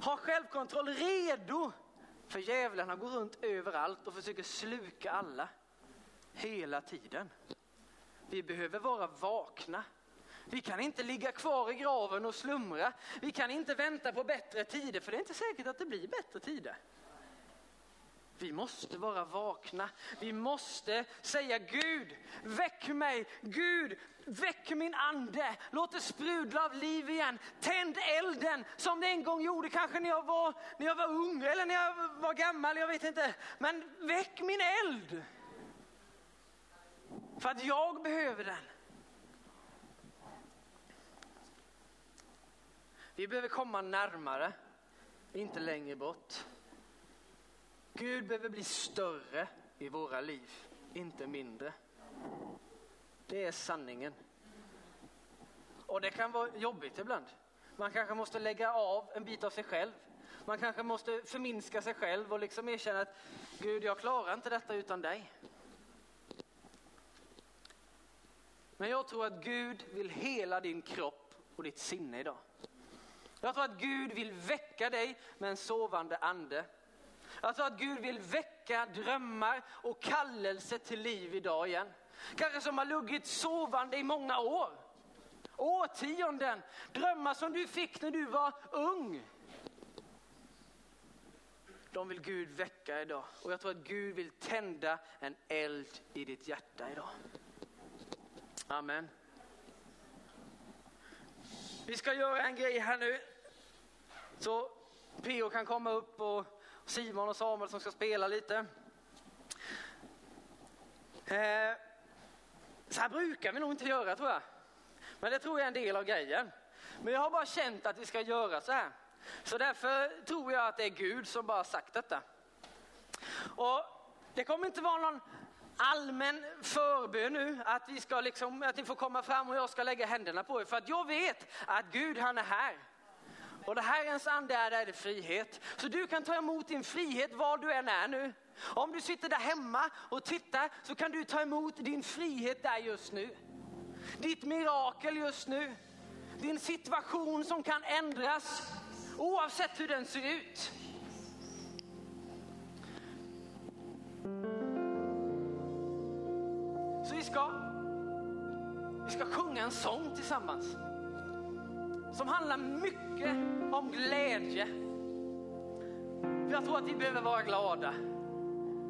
Ha självkontroll, redo. För djävulen går runt överallt och försöker sluka alla. Hela tiden. Vi behöver vara vakna. Vi kan inte ligga kvar i graven och slumra. Vi kan inte vänta på bättre tider, för det är inte säkert att det blir bättre tider. Vi måste vara vakna. Vi måste säga Gud, väck mig. Gud, väck min ande. Låt det sprudla av liv igen. Tänd elden som det en gång gjorde, kanske när jag var, när jag var ung eller när jag var gammal, jag vet inte. Men väck min eld. För att jag behöver den. Vi behöver komma närmare, inte längre bort. Gud behöver bli större i våra liv, inte mindre. Det är sanningen. Och det kan vara jobbigt ibland. Man kanske måste lägga av en bit av sig själv. Man kanske måste förminska sig själv och liksom erkänna att Gud, jag klarar inte detta utan dig. Men jag tror att Gud vill hela din kropp och ditt sinne idag. Jag tror att Gud vill väcka dig med en sovande ande. Jag tror att Gud vill väcka drömmar och kallelse till liv idag igen. Kanske som har luggit sovande i många år. Årtionden. Drömmar som du fick när du var ung. De vill Gud väcka idag. Och jag tror att Gud vill tända en eld i ditt hjärta idag. Amen. Vi ska göra en grej här nu. Så Pio kan komma upp och Simon och Samuel som ska spela lite. Eh, så här brukar vi nog inte göra tror jag. Men det tror jag är en del av grejen. Men jag har bara känt att vi ska göra så här. Så därför tror jag att det är Gud som bara sagt detta. Och det kommer inte vara någon allmän förbön nu, att, vi ska liksom, att ni får komma fram och jag ska lägga händerna på er. För att jag vet att Gud han är här. Och det Herrens ande är, där det frihet. Så du kan ta emot din frihet var du än är nu. Om du sitter där hemma och tittar så kan du ta emot din frihet där just nu. Ditt mirakel just nu. Din situation som kan ändras oavsett hur den ser ut. Så vi ska, vi ska sjunga en sång tillsammans som handlar mycket om glädje. För jag tror att vi behöver vara glada.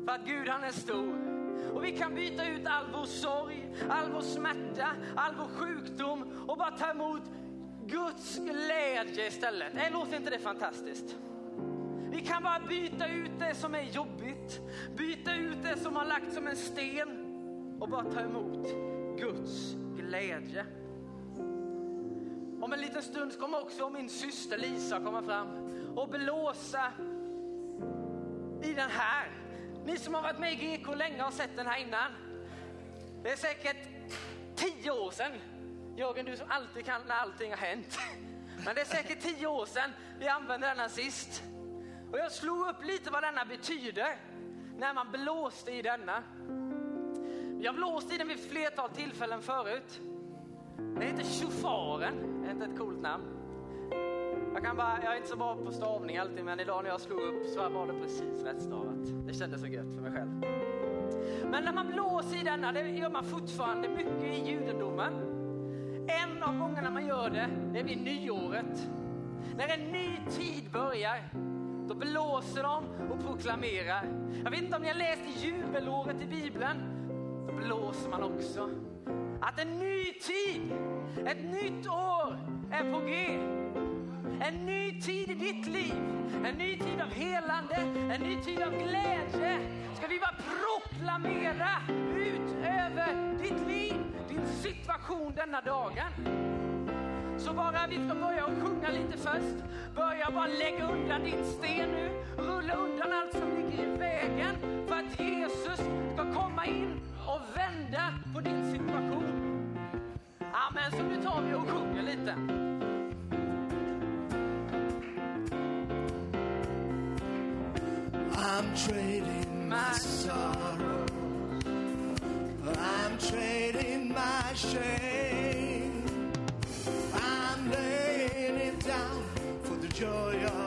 För att Gud han är stor. Och vi kan byta ut all vår sorg, all vår smärta, all vår sjukdom och bara ta emot Guds glädje istället. Äh, låter inte det fantastiskt? Vi kan bara byta ut det som är jobbigt, byta ut det som har lagt som en sten och bara ta emot Guds glädje. Om en liten stund kommer också min syster Lisa komma fram och blåsa i den här. Ni som har varit med i GK länge har sett den här innan. Det är säkert tio år sedan. Jörgen, du som alltid kan när allting har hänt. <laughs> Men det är säkert tio år sedan vi använde denna sist. Och jag slog upp lite vad denna betyder när man blåste i denna. Jag har blåst i den vid flertal tillfällen förut. Den heter Shofaren, det är inte ett coolt namn. Jag, kan bara, jag är inte så bra på stavning alltid, men idag när jag slog upp så var det precis rätt stavat. Det kändes så gött för mig själv. Men när man blåser i denna, det gör man fortfarande mycket i judendomen. En av gångerna man gör det, det är vid nyåret. När en ny tid börjar. Då blåser de och proklamerar. Jag vet inte om ni har läst jubelåret i Bibeln. Då blåser man också. Att en ny tid, ett nytt år är på G. En ny tid i ditt liv, en ny tid av helande, en ny tid av glädje. Ska vi bara proklamera ut över ditt liv, din situation denna dagen. Så bara vi ska börja och sjunga lite först. Börja bara lägga undan din sten nu. Rulla undan allt som ligger i vägen för att Jesus ska komma in och vända på din situation. Amen, så nu tar vi och sjunger lite. I'm trading my sorrow. I'm trading my shame. I'm laying it down for the joy of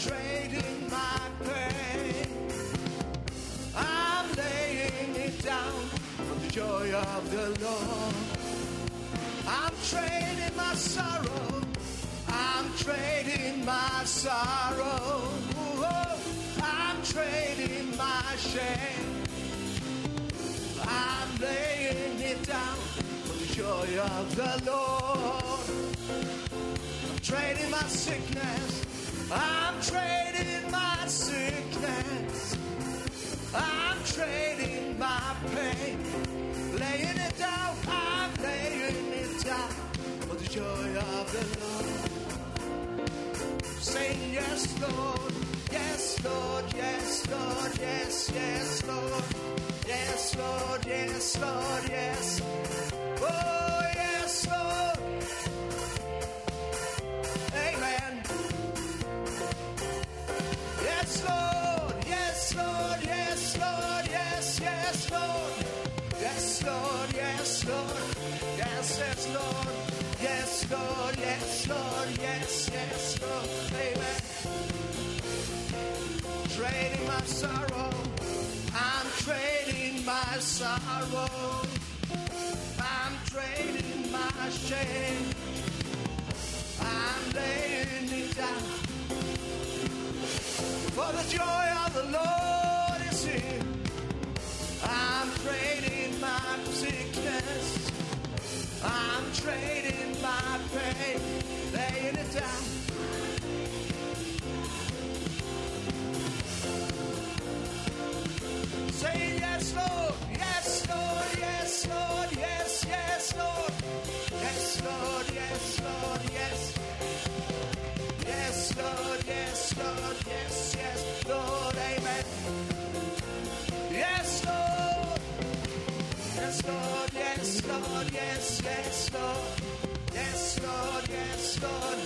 trading my pain. I'm laying it down for the joy of the Lord. I'm trading my sorrow. I'm trading my sorrow. I'm trading my shame. I'm laying it down for the joy of the Lord. I'm trading my sickness. I'm trading my sickness. I'm trading my pain. Laying it down. I'm laying it down for the joy of the Lord. Saying yes, Lord. Yes, Lord. Yes, Lord. Yes, yes, Lord. Yes, Lord. Yes, Lord. Yes. Oh, yes, Lord. Trading my sorrow. I'm trading my sorrow. I'm trading my shame. I'm laying it down. For the joy of the Lord is here. I'm trading my sickness. I'm trading my pain. Laying it down. Yes, yes, Lord. Amen. Yes, Lord. Yes, Lord. Yes, Lord. Yes, yes, Lord. Yes, Lord. Yes, Lord.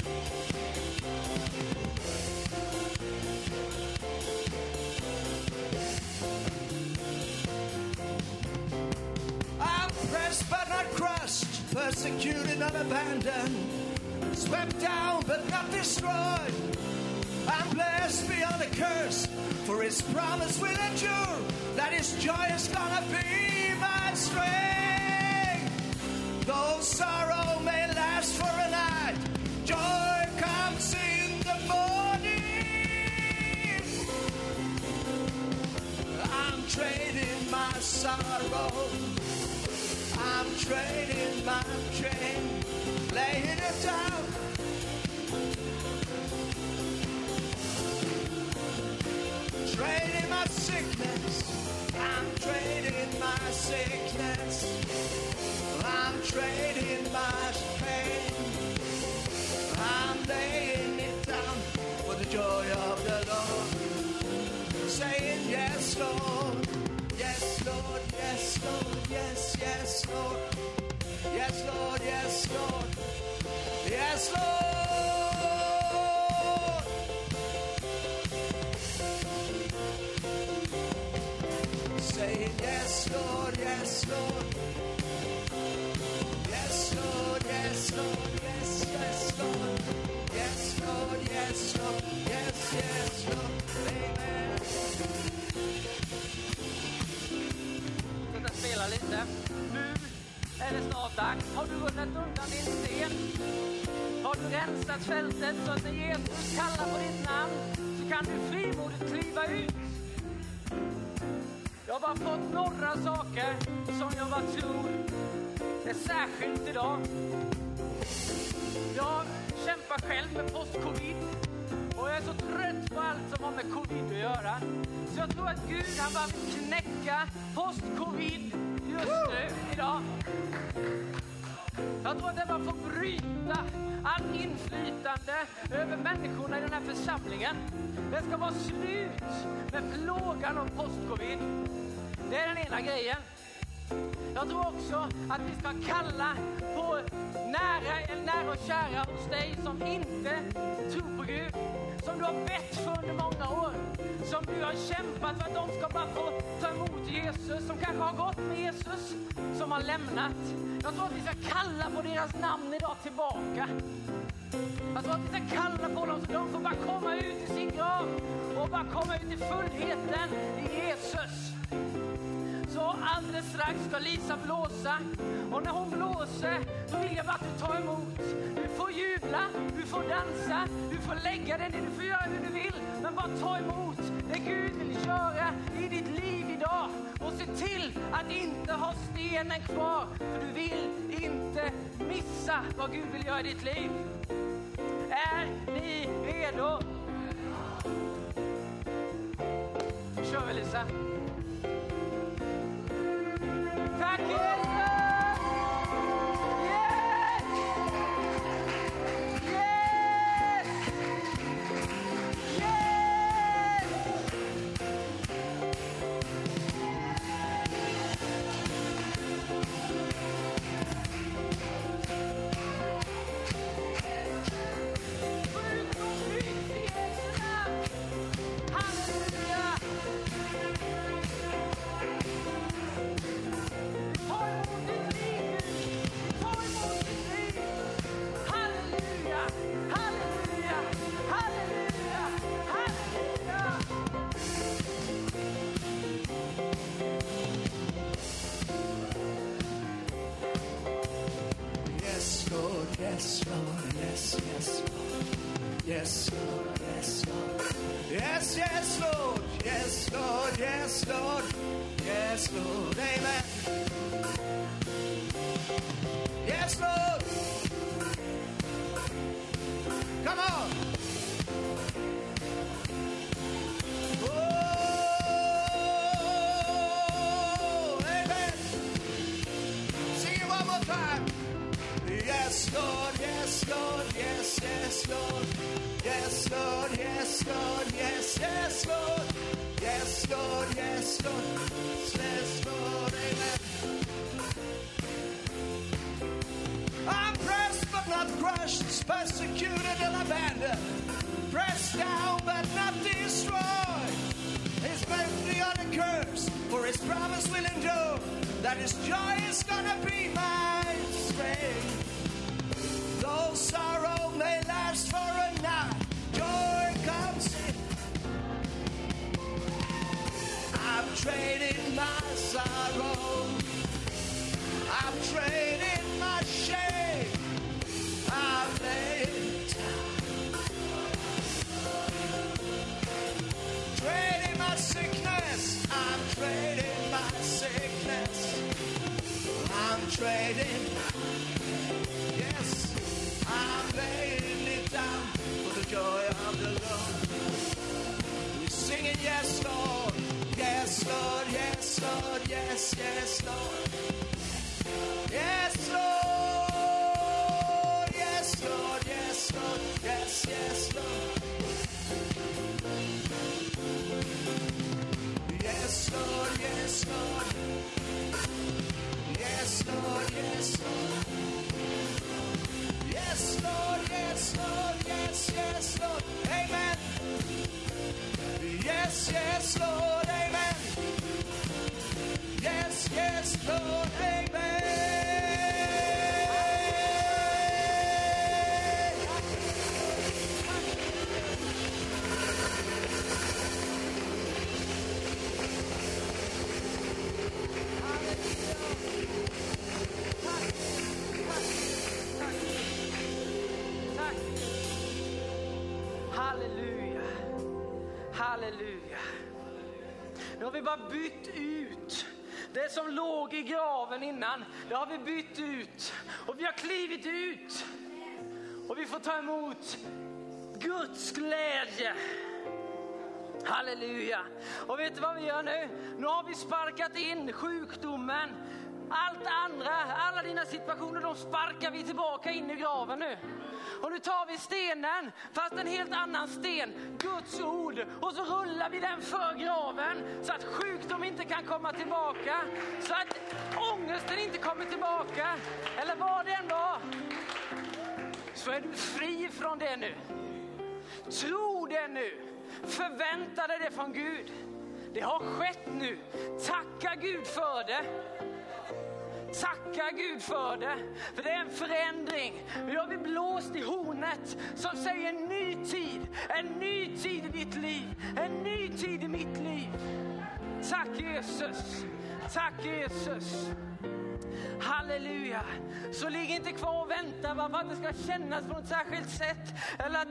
I'm pressed but not crushed, persecuted not abandoned, swept down but not destroyed. I'm blessed beyond a curse, for his promise will endure, that his joy is gonna be my strength. Though sorrow may last for a night, joy comes in the morning. I'm trading my sorrow. I'm trading my shame, laying it down. My sickness. I'm trading my sickness. I'm trading my pain. I'm laying it down for the joy of the Lord. Saying yes, Lord. Yes, Lord. Yes, Lord. Yes, yes, Lord. Yes, Lord. Yes, Lord. Yes, Lord. Yes, Lord. Yes, Lord. Yes, Lord. Yes, yes, Lord. Yes, Lord. Yes, Lord. Yes, yes, Lord. Amen. Kunna spela lite. Nu är det snart dags. Har du rullat undan din sten? Har du rensat fältet så att när Jesus kallar på ditt namn så kan du frimodigt kliva ut? Jag har bara fått några saker som jag bara tror är särskilt idag. Jag kämpar själv med post-covid och jag är så trött på allt som har med covid att göra. Så jag tror att Gud han bara vill knäcka post-covid just nu, idag. Jag tror att det bara får bryta allt inflytande över människorna i den här församlingen. Det ska vara slut med plågan om post-covid. Det är den ena grejen. Jag tror också att vi ska kalla på nära, nära och kära hos dig som inte tror på Gud. Som du har bett för under många år. Som du har kämpat för att de ska bara få ta emot Jesus. Som kanske har gått med Jesus, som har lämnat. Jag tror att vi ska kalla på deras namn idag tillbaka. Jag tror att vi ska kalla på dem så de får bara komma ut i sin grav och bara komma ut i fullheten i Jesus. Och alldeles strax ska Lisa blåsa. Och när hon blåser då vill jag bara att du tar emot. Du får jubla, du får dansa, du får lägga dig ner, du får göra hur du vill. Men bara ta emot det Gud vill göra i ditt liv idag. Och se till att inte ha stenen kvar. För du vill inte missa vad Gud vill göra i ditt liv. Är ni redo? Nu kör vi Lisa. Tack promise will endure. That his joy is gonna be my strength. Though sorrow may last for a night, joy comes in. I'm trading my sorrow. Trading. Yes, I'm laying it down for the joy of the Lord. We're singing, yes, Lord. Yes, Lord. Yes, Lord. Yes, yes, Lord. Yes, Lord. Yes, Lord. Yes, Lord. Yes, yes, Lord. Yes, Lord. Yes, Lord. Yes, Lord. Yes, Lord, yes, yes, Lord, amen. Yes, yes, Lord, amen. Yes, yes, Lord, amen. Vi bara bytt ut. Det som låg i graven innan, det har vi bytt ut. Och vi har klivit ut. Och vi får ta emot Guds glädje. Halleluja. Och vet du vad vi gör nu? Nu har vi sparkat in sjukdomen. Allt andra, alla dina situationer, de sparkar vi tillbaka in i graven nu. Och nu tar vi stenen, fast en helt annan sten, Guds ord, och så rullar vi den för graven så att sjukdom inte kan komma tillbaka, så att ångesten inte kommer tillbaka, eller vad det än var. Så är du fri från det nu. Tro det nu. Förvänta dig det från Gud. Det har skett nu. Tacka Gud för det. Tacka Gud för det, för det är en förändring. Vi har vi blåst i hornet som säger en ny tid, en ny tid i ditt liv, en ny tid i mitt liv. Tack Jesus, tack Jesus. Halleluja. Så ligg inte kvar och vänta för att det ska kännas på något särskilt sätt eller att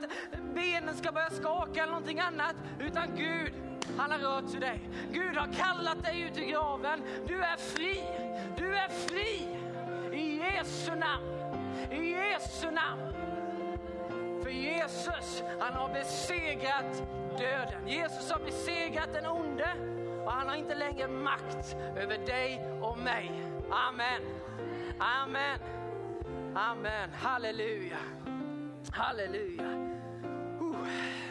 benen ska börja skaka eller någonting annat. Utan Gud, han har rört till dig. Gud har kallat dig ut ur graven. Du är fri. Du är fri. I Jesu namn. I Jesu namn. För Jesus, han har besegrat döden. Jesus har besegrat den onde och han har inte längre makt över dig och mig. Amen. Amen. Amen. Halleluja. Halleluja. Uh.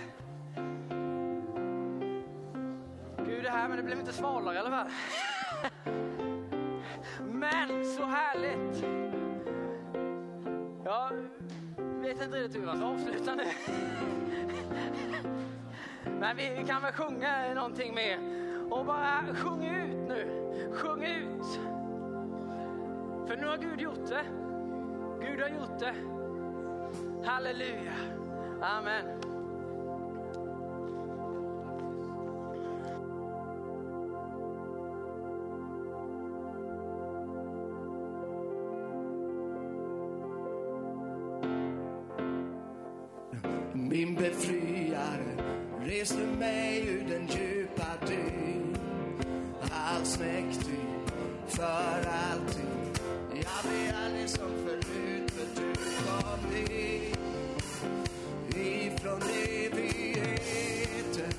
Gud är här men det blev inte svalare i alla fall. Men så härligt. Jag vet inte riktigt hur jag ska avsluta nu. Men vi kan väl sjunga någonting mer. Och bara sjung ut nu. Sjung ut. För nu har Gud gjort det. Gud har gjort det. Halleluja. Amen. Min befriare reste mig ur den djupa dyn. Allsmäktig för alltid. Jag blir aldrig som förut för du kom hit. Ifrån evigheten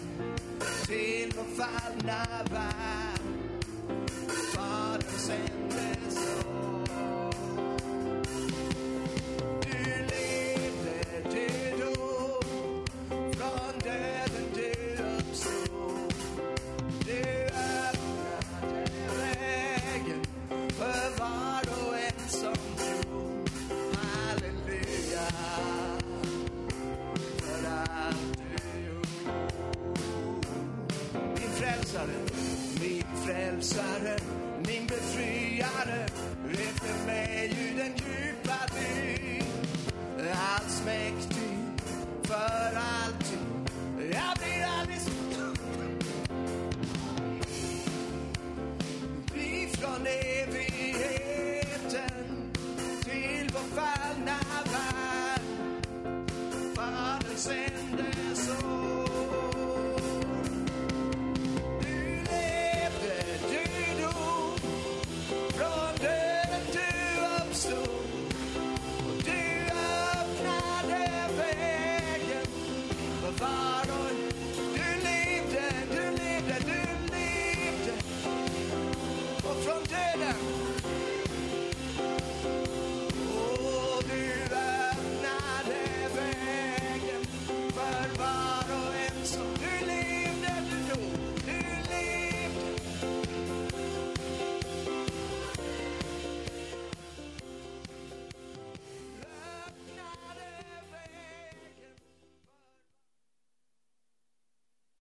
till vår fallna värld.